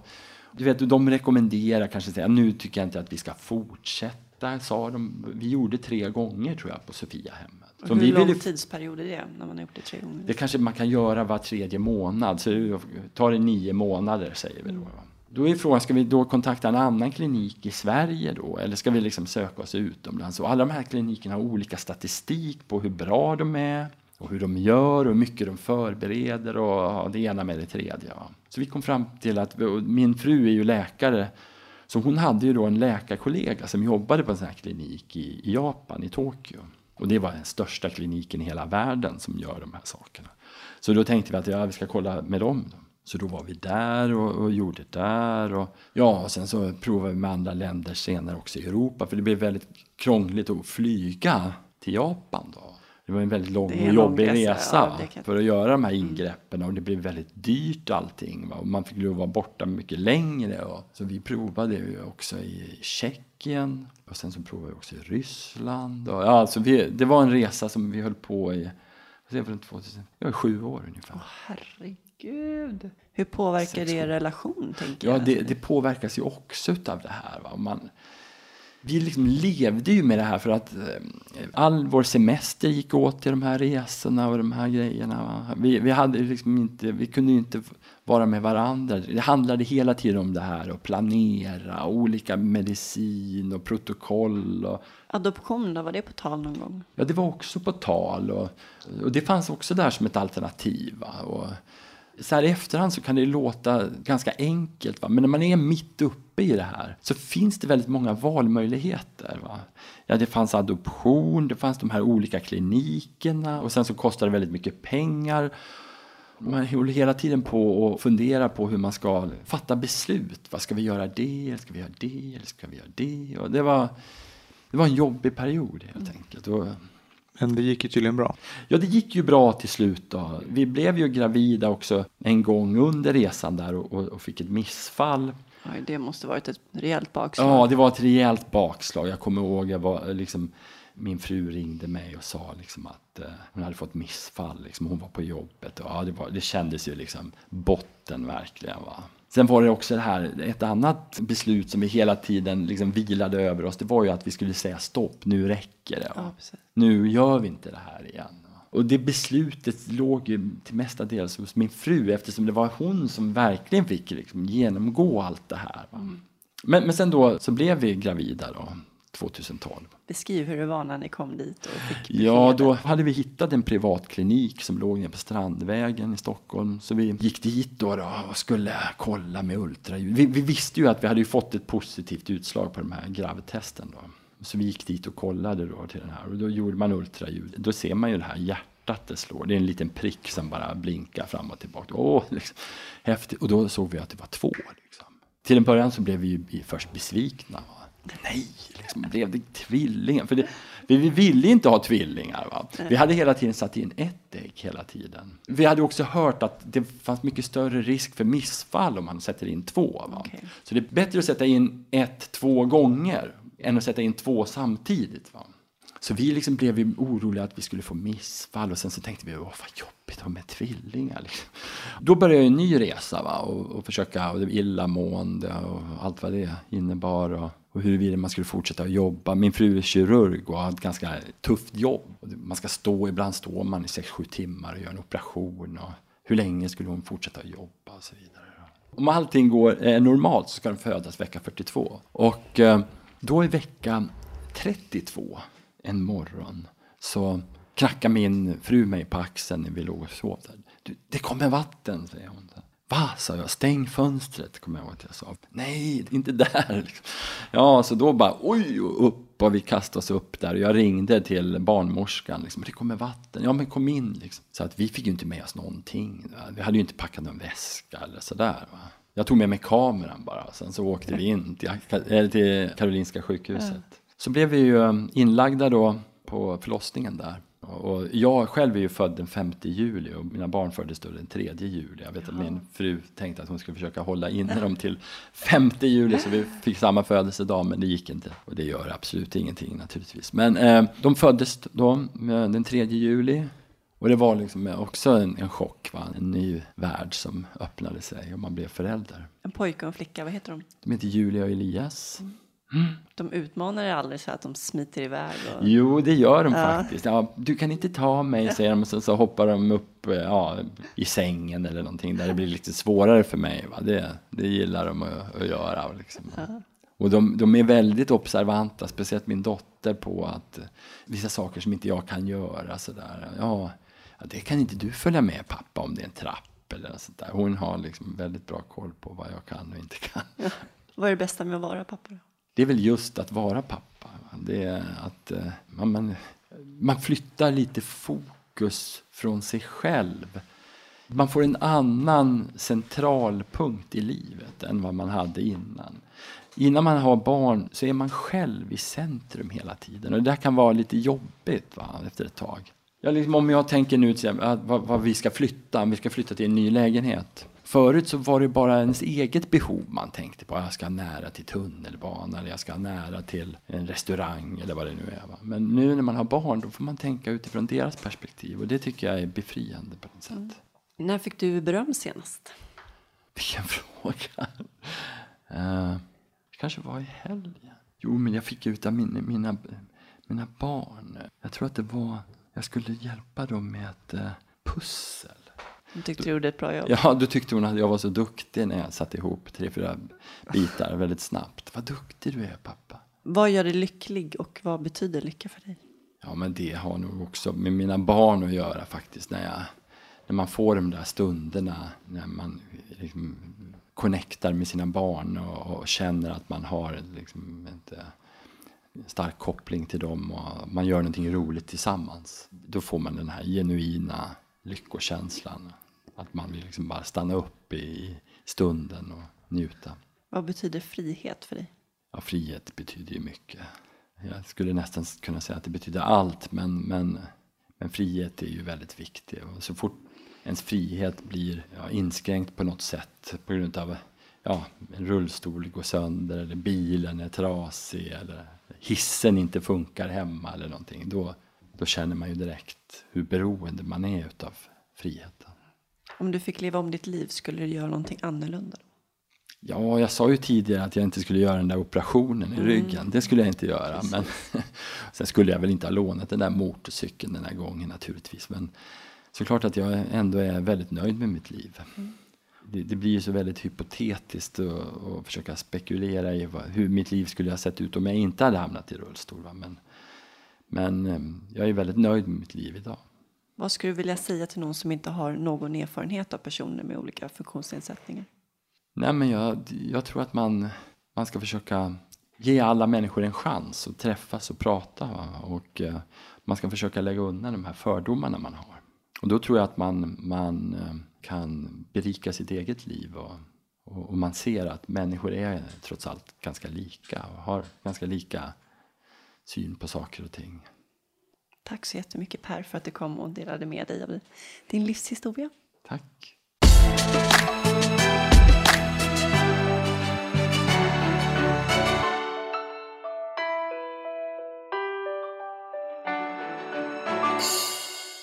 [SPEAKER 4] du vet, de rekommenderar kanske säga nu tycker jag inte att vi ska fortsätta, sa de. Vi gjorde tre gånger tror jag på Sofiahemmet. Så
[SPEAKER 1] hur
[SPEAKER 4] vi
[SPEAKER 1] lång
[SPEAKER 4] ville-
[SPEAKER 1] tidsperiod är det när man har gjort det tre gånger?
[SPEAKER 4] det kanske man kan göra var tredje månad, så tar det nio månader säger vi då. va. Då är frågan, ska vi då kontakta en annan klinik i Sverige då? Eller ska vi liksom söka oss utomlands? Och alla de här klinikerna har olika statistik på hur bra de är och hur de gör och hur mycket de förbereder och det ena med det tredje. Så vi kom fram till att, min fru är ju läkare, så hon hade ju då en läkarkollega som jobbade på en sån här klinik i, i Japan, i Tokyo. Och det var den största kliniken i hela världen som gör de här sakerna. Så då tänkte vi att ja, vi ska kolla med dem. Då. Så då var vi där och, och gjorde där. Och, ja, och sen så provade vi med andra länder senare också i Europa. För det blev väldigt krångligt att flyga till Japan då. Det var en väldigt lång och jobbig
[SPEAKER 1] resa,
[SPEAKER 4] resa,
[SPEAKER 1] ja, kan-
[SPEAKER 4] för att göra de här ingreppen och det blev väldigt dyrt allting. Va? Och man fick lov vara borta mycket längre. Och, så vi provade ju också i Tjeckien och sen så provade vi också i Ryssland. Och, ja, alltså vi, det var en resa som vi höll på i vad säger jag, från 2000, ja, sju år ungefär.
[SPEAKER 1] Åh, herregud. Hur påverkar det er relation, tänker
[SPEAKER 4] Ja,
[SPEAKER 1] jag?
[SPEAKER 4] det, det påverkas ju också av det här. Va? Man, vi liksom levde ju med det här för att eh, all vår semester gick åt till de här resorna och de här grejerna. Va? Vi, vi, hade liksom inte, vi kunde inte vara med varandra. Det handlade hela tiden om det här att planera olika medicin och protokoll. Och,
[SPEAKER 1] Adoption då, var det på tal någon gång?
[SPEAKER 4] Ja, det var också på tal och, och det fanns också där som ett alternativ. Va? Och så här i efterhand så kan det låta ganska enkelt, va? men när man är mitt uppe i det här så finns det väldigt många valmöjligheter. Va? Ja, det fanns adoption, det fanns de här olika klinikerna och sen så kostar det väldigt mycket pengar. Man håller hela tiden på och funderar på hur man ska fatta beslut. Vad ska vi göra det? Eller ska vi göra det? Eller ska vi göra det? Och det var, det var en jobbig period helt enkelt. Och,
[SPEAKER 2] men det gick ju tydligen bra.
[SPEAKER 4] ja, det gick ju bra till slut. Då. Vi blev ju gravida också en gång under resan där och, och, och fick ett missfall.
[SPEAKER 1] Oj, det måste varit ett rejält bakslag.
[SPEAKER 4] Ja, det var ett rejält bakslag. Jag kommer ihåg, jag var liksom min fru ringde mig och sa liksom att eh, hon hade fått missfall. Liksom, hon var på jobbet och ja, det, var, det kändes ju liksom botten verkligen. Va? Sen var det också det här, ett annat beslut som vi hela tiden liksom vilade över oss. Det var ju att vi skulle säga stopp, nu räcker det.
[SPEAKER 1] Ja.
[SPEAKER 4] Nu gör vi inte det här igen. Och det beslutet låg ju till mestadels hos min fru eftersom det var hon som verkligen fick liksom genomgå allt det här. Va? Men, men sen då så blev vi gravida då, 2012.
[SPEAKER 1] Beskriv hur det var när ni kom dit och fick
[SPEAKER 4] Ja, då hade vi hittat en privatklinik som låg nere på Strandvägen i Stockholm. Så vi gick dit då, då och skulle kolla med ultraljud. Vi, vi visste ju att vi hade fått ett positivt utslag på de här gravtesten. Då. Så vi gick dit och kollade då till den här och då gjorde man ultraljud. Då ser man ju det här hjärtat det slår. Det är en liten prick som bara blinkar fram och tillbaka. Åh, liksom. häftigt. Och då såg vi att det var två. Liksom. Till en början så blev vi ju först besvikna. Va? Nej, liksom, blev det tvillingar? För det, vi, vi ville inte ha tvillingar. Va? Vi hade hela tiden satt in ett ägg hela tiden. Vi hade också hört att det fanns mycket större risk för missfall om man sätter in två. Va?
[SPEAKER 1] Okej.
[SPEAKER 4] Så det är bättre att sätta in ett två gånger än att sätta in två samtidigt. Va? Så vi liksom blev oroliga att vi skulle få missfall och sen så tänkte vi, åh vad jobbigt att ha med tvillingar. Liksom. Då började en ny resa va? Och, och försöka, och det illamående och allt vad det innebar. Och, och huruvida man skulle fortsätta att jobba. Min fru är kirurg och har ett ganska tufft jobb. Man ska stå, ibland står man i 6-7 timmar och gör en operation. Och hur länge skulle hon fortsätta att jobba och så vidare. Om allting går eh, normalt så ska den födas vecka 42. Och eh, då i vecka 32, en morgon, så knackar min fru mig på axeln när vi låg och sov. Där. Du, det kommer vatten, säger hon. Va, sa jag. Stäng fönstret, kommer jag ihåg att jag sa. Nej, inte där. liksom. Ja, så då bara oj, och upp och vi kastade oss upp där. Jag ringde till barnmorskan. Liksom, det kommer vatten. Ja, men kom in. Liksom. Så att vi fick ju inte med oss någonting. Vi hade ju inte packat någon väska eller sådär. Va? Jag tog med mig kameran bara. Sen så åkte vi in till, till Karolinska sjukhuset. Så blev vi ju um, inlagda då på förlossningen där. Och jag själv är ju född den 5 juli och mina barn föddes då den 3 juli. Jag vet att min fru tänkte att hon skulle försöka hålla inne dem till 5 juli så vi fick samma födelsedag men det gick inte. Och det gör absolut ingenting naturligtvis. Men eh, de föddes då eh, den 3 juli. Och det var liksom också en, en chock, va? en ny värld som öppnade sig och man blev förälder.
[SPEAKER 1] En pojke och en flicka, vad heter de?
[SPEAKER 4] De heter Julia och Elias.
[SPEAKER 1] De utmanar er aldrig så att de smiter iväg? Och...
[SPEAKER 4] Jo, det gör de
[SPEAKER 1] Ja.
[SPEAKER 4] faktiskt. Ja, du kan inte ta mig, säger de. Och sen så hoppar de upp eh, ja, i sängen eller någonting där det blir lite svårare för mig. Va? Det, det gillar de att, att göra. Liksom. Och de, de är väldigt observanta, speciellt min dotter, på att eh, vissa saker som inte jag kan göra. Så där. Ja, ja, det kan inte du följa med pappa om det är en trapp eller något sånt där. Hon har liksom väldigt bra koll på vad jag kan och inte kan.
[SPEAKER 1] Vad är det bästa med att vara pappa då?
[SPEAKER 4] Det är väl just att vara pappa. Det är att eh, man, man, man flyttar lite fokus från sig själv. Man får en annan centralpunkt i livet än vad man hade innan. Innan man har barn så är man själv i centrum hela tiden. Och det där kan vara lite jobbigt va, efter ett tag. Ja, liksom om jag tänker nu till exempel, att vad, vad vi ska flytta, om vi ska flytta till en ny lägenhet. Förut så var det bara ens eget behov man tänkte på. Jag ska nära till tunnelbana eller jag ska nära till en restaurang eller vad det nu är. Va? Men nu när man har barn då får man tänka utifrån deras perspektiv och det tycker jag är befriande på något sätt.
[SPEAKER 1] När fick du beröm senast?
[SPEAKER 4] Vilken fråga. Uh, kanske var i helgen. Jo, men jag fick ut av min, mina, mina barn. Jag tror att det var, jag skulle hjälpa dem med ett eh, pussel.
[SPEAKER 1] Du tyckte du gjorde ett bra jobb?
[SPEAKER 4] Ja, då tyckte hon att jag var så duktig när jag satte ihop tre, fyra bitar väldigt snabbt. Vad duktig du är pappa.
[SPEAKER 1] Vad gör dig lycklig och vad betyder lycka för dig?
[SPEAKER 4] Ja, men det har nog också med mina barn att göra faktiskt. När, jag, när man får de där stunderna, när man liksom connectar med sina barn och, och känner att man har liksom ett, eh, stark koppling till dem och man gör någonting roligt tillsammans. Då får man den här genuina lyckokänslan. Att man vill liksom bara stanna upp i stunden och njuta.
[SPEAKER 1] Vad betyder frihet för dig?
[SPEAKER 4] Ja, frihet betyder ju mycket. Jag skulle nästan kunna säga att det betyder allt, men, men, men frihet är ju väldigt viktig. Och så fort ens frihet blir ja, inskränkt på något sätt på grund av ja, en rullstol går sönder eller bilen är trasig eller hissen inte funkar hemma eller någonting. Då, då känner man ju direkt hur beroende man är utav friheten.
[SPEAKER 1] Om du fick leva om ditt liv, skulle du göra någonting annorlunda?
[SPEAKER 4] Ja, jag sa ju tidigare att jag inte skulle göra den där operationen i ryggen. Det skulle jag inte göra. Men sen skulle jag väl inte ha lånat den där motorcykeln den här gången naturligtvis. Men såklart att jag ändå är väldigt nöjd med mitt liv. Det, det blir ju så väldigt hypotetiskt att försöka spekulera i vad, hur mitt liv skulle ha sett ut om jag inte hade hamnat i rullstol. Va? Men, men eh, jag är väldigt nöjd med mitt liv idag.
[SPEAKER 1] Vad skulle du vilja säga till någon som inte har någon erfarenhet av personer med olika funktionsnedsättningar?
[SPEAKER 4] Nej, men jag, jag tror att man, man ska försöka ge alla människor en chans att träffas och prata. Va? Och eh, man ska försöka lägga undan de här fördomarna man har. Och då tror jag att man, man eh, kan berika sitt eget liv och, och, och, man ser att människor är trots allt ganska lika och har ganska lika syn på saker och ting.
[SPEAKER 1] Tack så jättemycket Per för att du kom och delade med dig av din livshistoria.
[SPEAKER 4] Tack.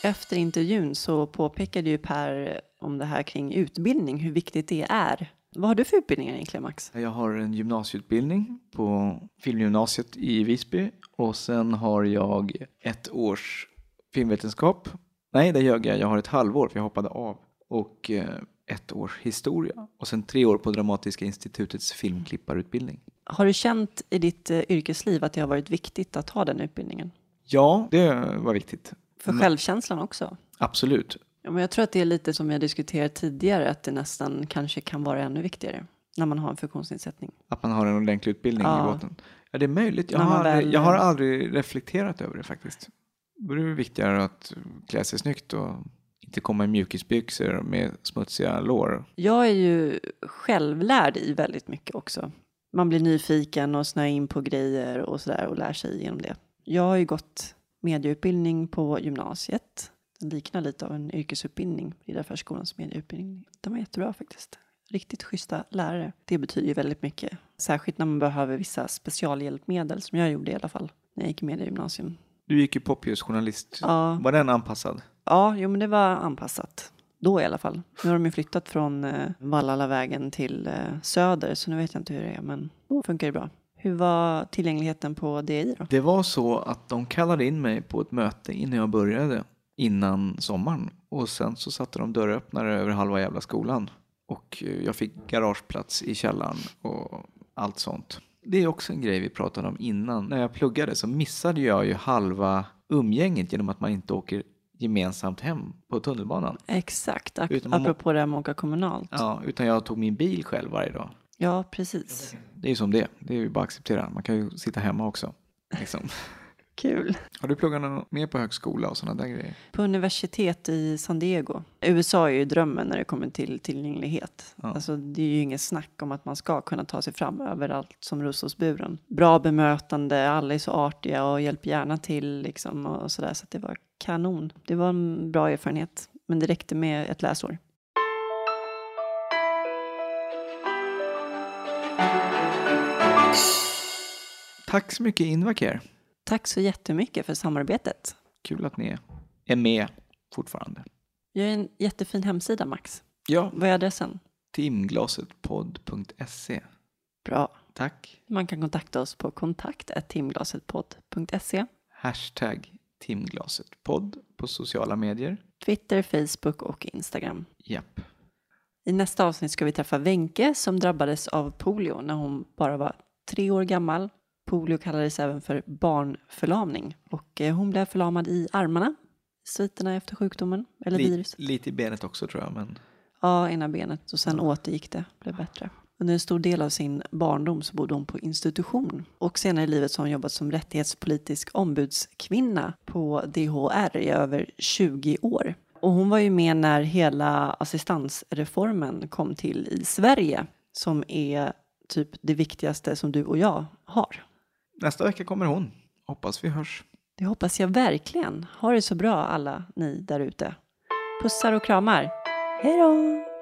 [SPEAKER 1] Efter intervjun så påpekade ju Per om det här kring utbildning, hur viktigt det är. Vad har du för utbildningar egentligen Max?
[SPEAKER 2] Jag har en gymnasieutbildning på Filmgymnasiet i Visby och sen har jag ett års filmvetenskap. Nej, det ljög jag. Jag har ett halvår för jag hoppade av. Och eh, ett års historia. Och sen tre år på Dramatiska institutets filmklipparutbildning.
[SPEAKER 1] Har du känt i ditt eh, yrkesliv att det har varit viktigt att ha den utbildningen?
[SPEAKER 2] Ja, det var viktigt.
[SPEAKER 1] För
[SPEAKER 2] Men-
[SPEAKER 1] självkänslan också?
[SPEAKER 2] Absolut.
[SPEAKER 1] Ja, men jag tror att det är lite som jag diskuterat tidigare, att det nästan kanske kan vara ännu viktigare när man har en funktionsnedsättning.
[SPEAKER 2] Att man har en ordentlig utbildning
[SPEAKER 1] Ja.
[SPEAKER 2] i botten. Ja, det är möjligt. Jag har,
[SPEAKER 1] väl-
[SPEAKER 2] jag har aldrig reflekterat över det faktiskt. Då är det viktigare att klä sig snyggt och inte komma i mjukisbyxor med smutsiga lår.
[SPEAKER 1] Jag är ju självlärd i väldigt mycket också. Man blir nyfiken och snöar in på grejer och sådär och lär sig genom det. Jag har ju gått medieutbildning på gymnasiet. Den liknar lite av en yrkesutbildning, Riddarfärdsskolans medieutbildning. Den var jättebra faktiskt. Riktigt schyssta lärare. Det betyder ju väldigt mycket. Särskilt när man behöver vissa specialhjälpmedel, som jag gjorde i alla fall när jag gick i mediegymnasium.
[SPEAKER 2] Du gick ju popljusjournalist.
[SPEAKER 1] Ja,
[SPEAKER 2] Var den anpassad?
[SPEAKER 1] Ja, jo, men det var anpassat. Då i alla fall. Nu har de ju flyttat från eh, Vallalavägen till eh, Söder, så nu vet jag inte hur det är, men då funkar det bra. Hur var tillgängligheten på DI då?
[SPEAKER 2] Det var så att de kallade in mig på ett möte innan jag började, innan sommaren. Och sen så satte de dörröppnare över halva jävla skolan. Och eh, jag fick garageplats i källaren och allt sånt. Det är också en grej vi pratade om innan. När jag pluggade så missade jag ju halva umgänget genom att man inte åker gemensamt hem på tunnelbanan.
[SPEAKER 1] Exakt, ak-
[SPEAKER 2] Utan
[SPEAKER 1] apropå det här med att åka kommunalt. Ja.
[SPEAKER 2] Ja, utan jag tog min bil själv varje dag.
[SPEAKER 1] precis.
[SPEAKER 2] Det är ju som det. Det är ju bara att acceptera. Man kan ju sitta hemma också. Liksom.
[SPEAKER 1] Kul.
[SPEAKER 2] Har du pluggat något mer på högskola och sådana där grejer?
[SPEAKER 1] På universitet i San Diego. USA är ju drömmen när det kommer till tillgänglighet.
[SPEAKER 2] Ja.
[SPEAKER 1] Alltså, det är ju inget snack om att man ska kunna ta sig fram överallt som russosburen. Bra bemötande, alla är så artiga och hjälper gärna till liksom och sådär. Så att det var kanon. Det var en bra erfarenhet. Men det räckte med ett läsår.
[SPEAKER 2] Tack så mycket Invacare.
[SPEAKER 1] Tack så jättemycket för samarbetet.
[SPEAKER 2] Kul att ni är med fortfarande.
[SPEAKER 1] Jag är en jättefin hemsida Max.
[SPEAKER 2] Ja,
[SPEAKER 1] Vad är adressen?
[SPEAKER 2] timglasetpodd.se.
[SPEAKER 1] Bra.
[SPEAKER 2] Tack.
[SPEAKER 1] Man kan kontakta oss på kontakt.timglasetpodd.se.
[SPEAKER 2] Hashtag timglasetpodd på sociala medier.
[SPEAKER 1] Twitter, Facebook och Instagram.
[SPEAKER 2] Japp.
[SPEAKER 1] I nästa avsnitt ska vi träffa Wenke som drabbades av polio när hon bara var tre år gammal. Polio kallades även för barnförlamning och eh, hon blev förlamad i armarna. Sviterna efter sjukdomen, eller
[SPEAKER 2] Li-
[SPEAKER 1] viruset.
[SPEAKER 2] lite i benet också tror jag. Men
[SPEAKER 1] Ja, ena benet och sen återgick det, blev bättre. Under en stor del av sin barndom så bodde hon på institution och senare i livet så har hon jobbat som rättighetspolitisk ombudskvinna på DHR i över 20 år. Och hon var ju med när hela assistansreformen kom till i Sverige som är typ det viktigaste som du och jag har
[SPEAKER 2] nästa vecka kommer hon. Hoppas vi hörs.
[SPEAKER 1] Det hoppas jag verkligen. Ha det så bra alla ni där ute. Pussar och kramar. Hej då!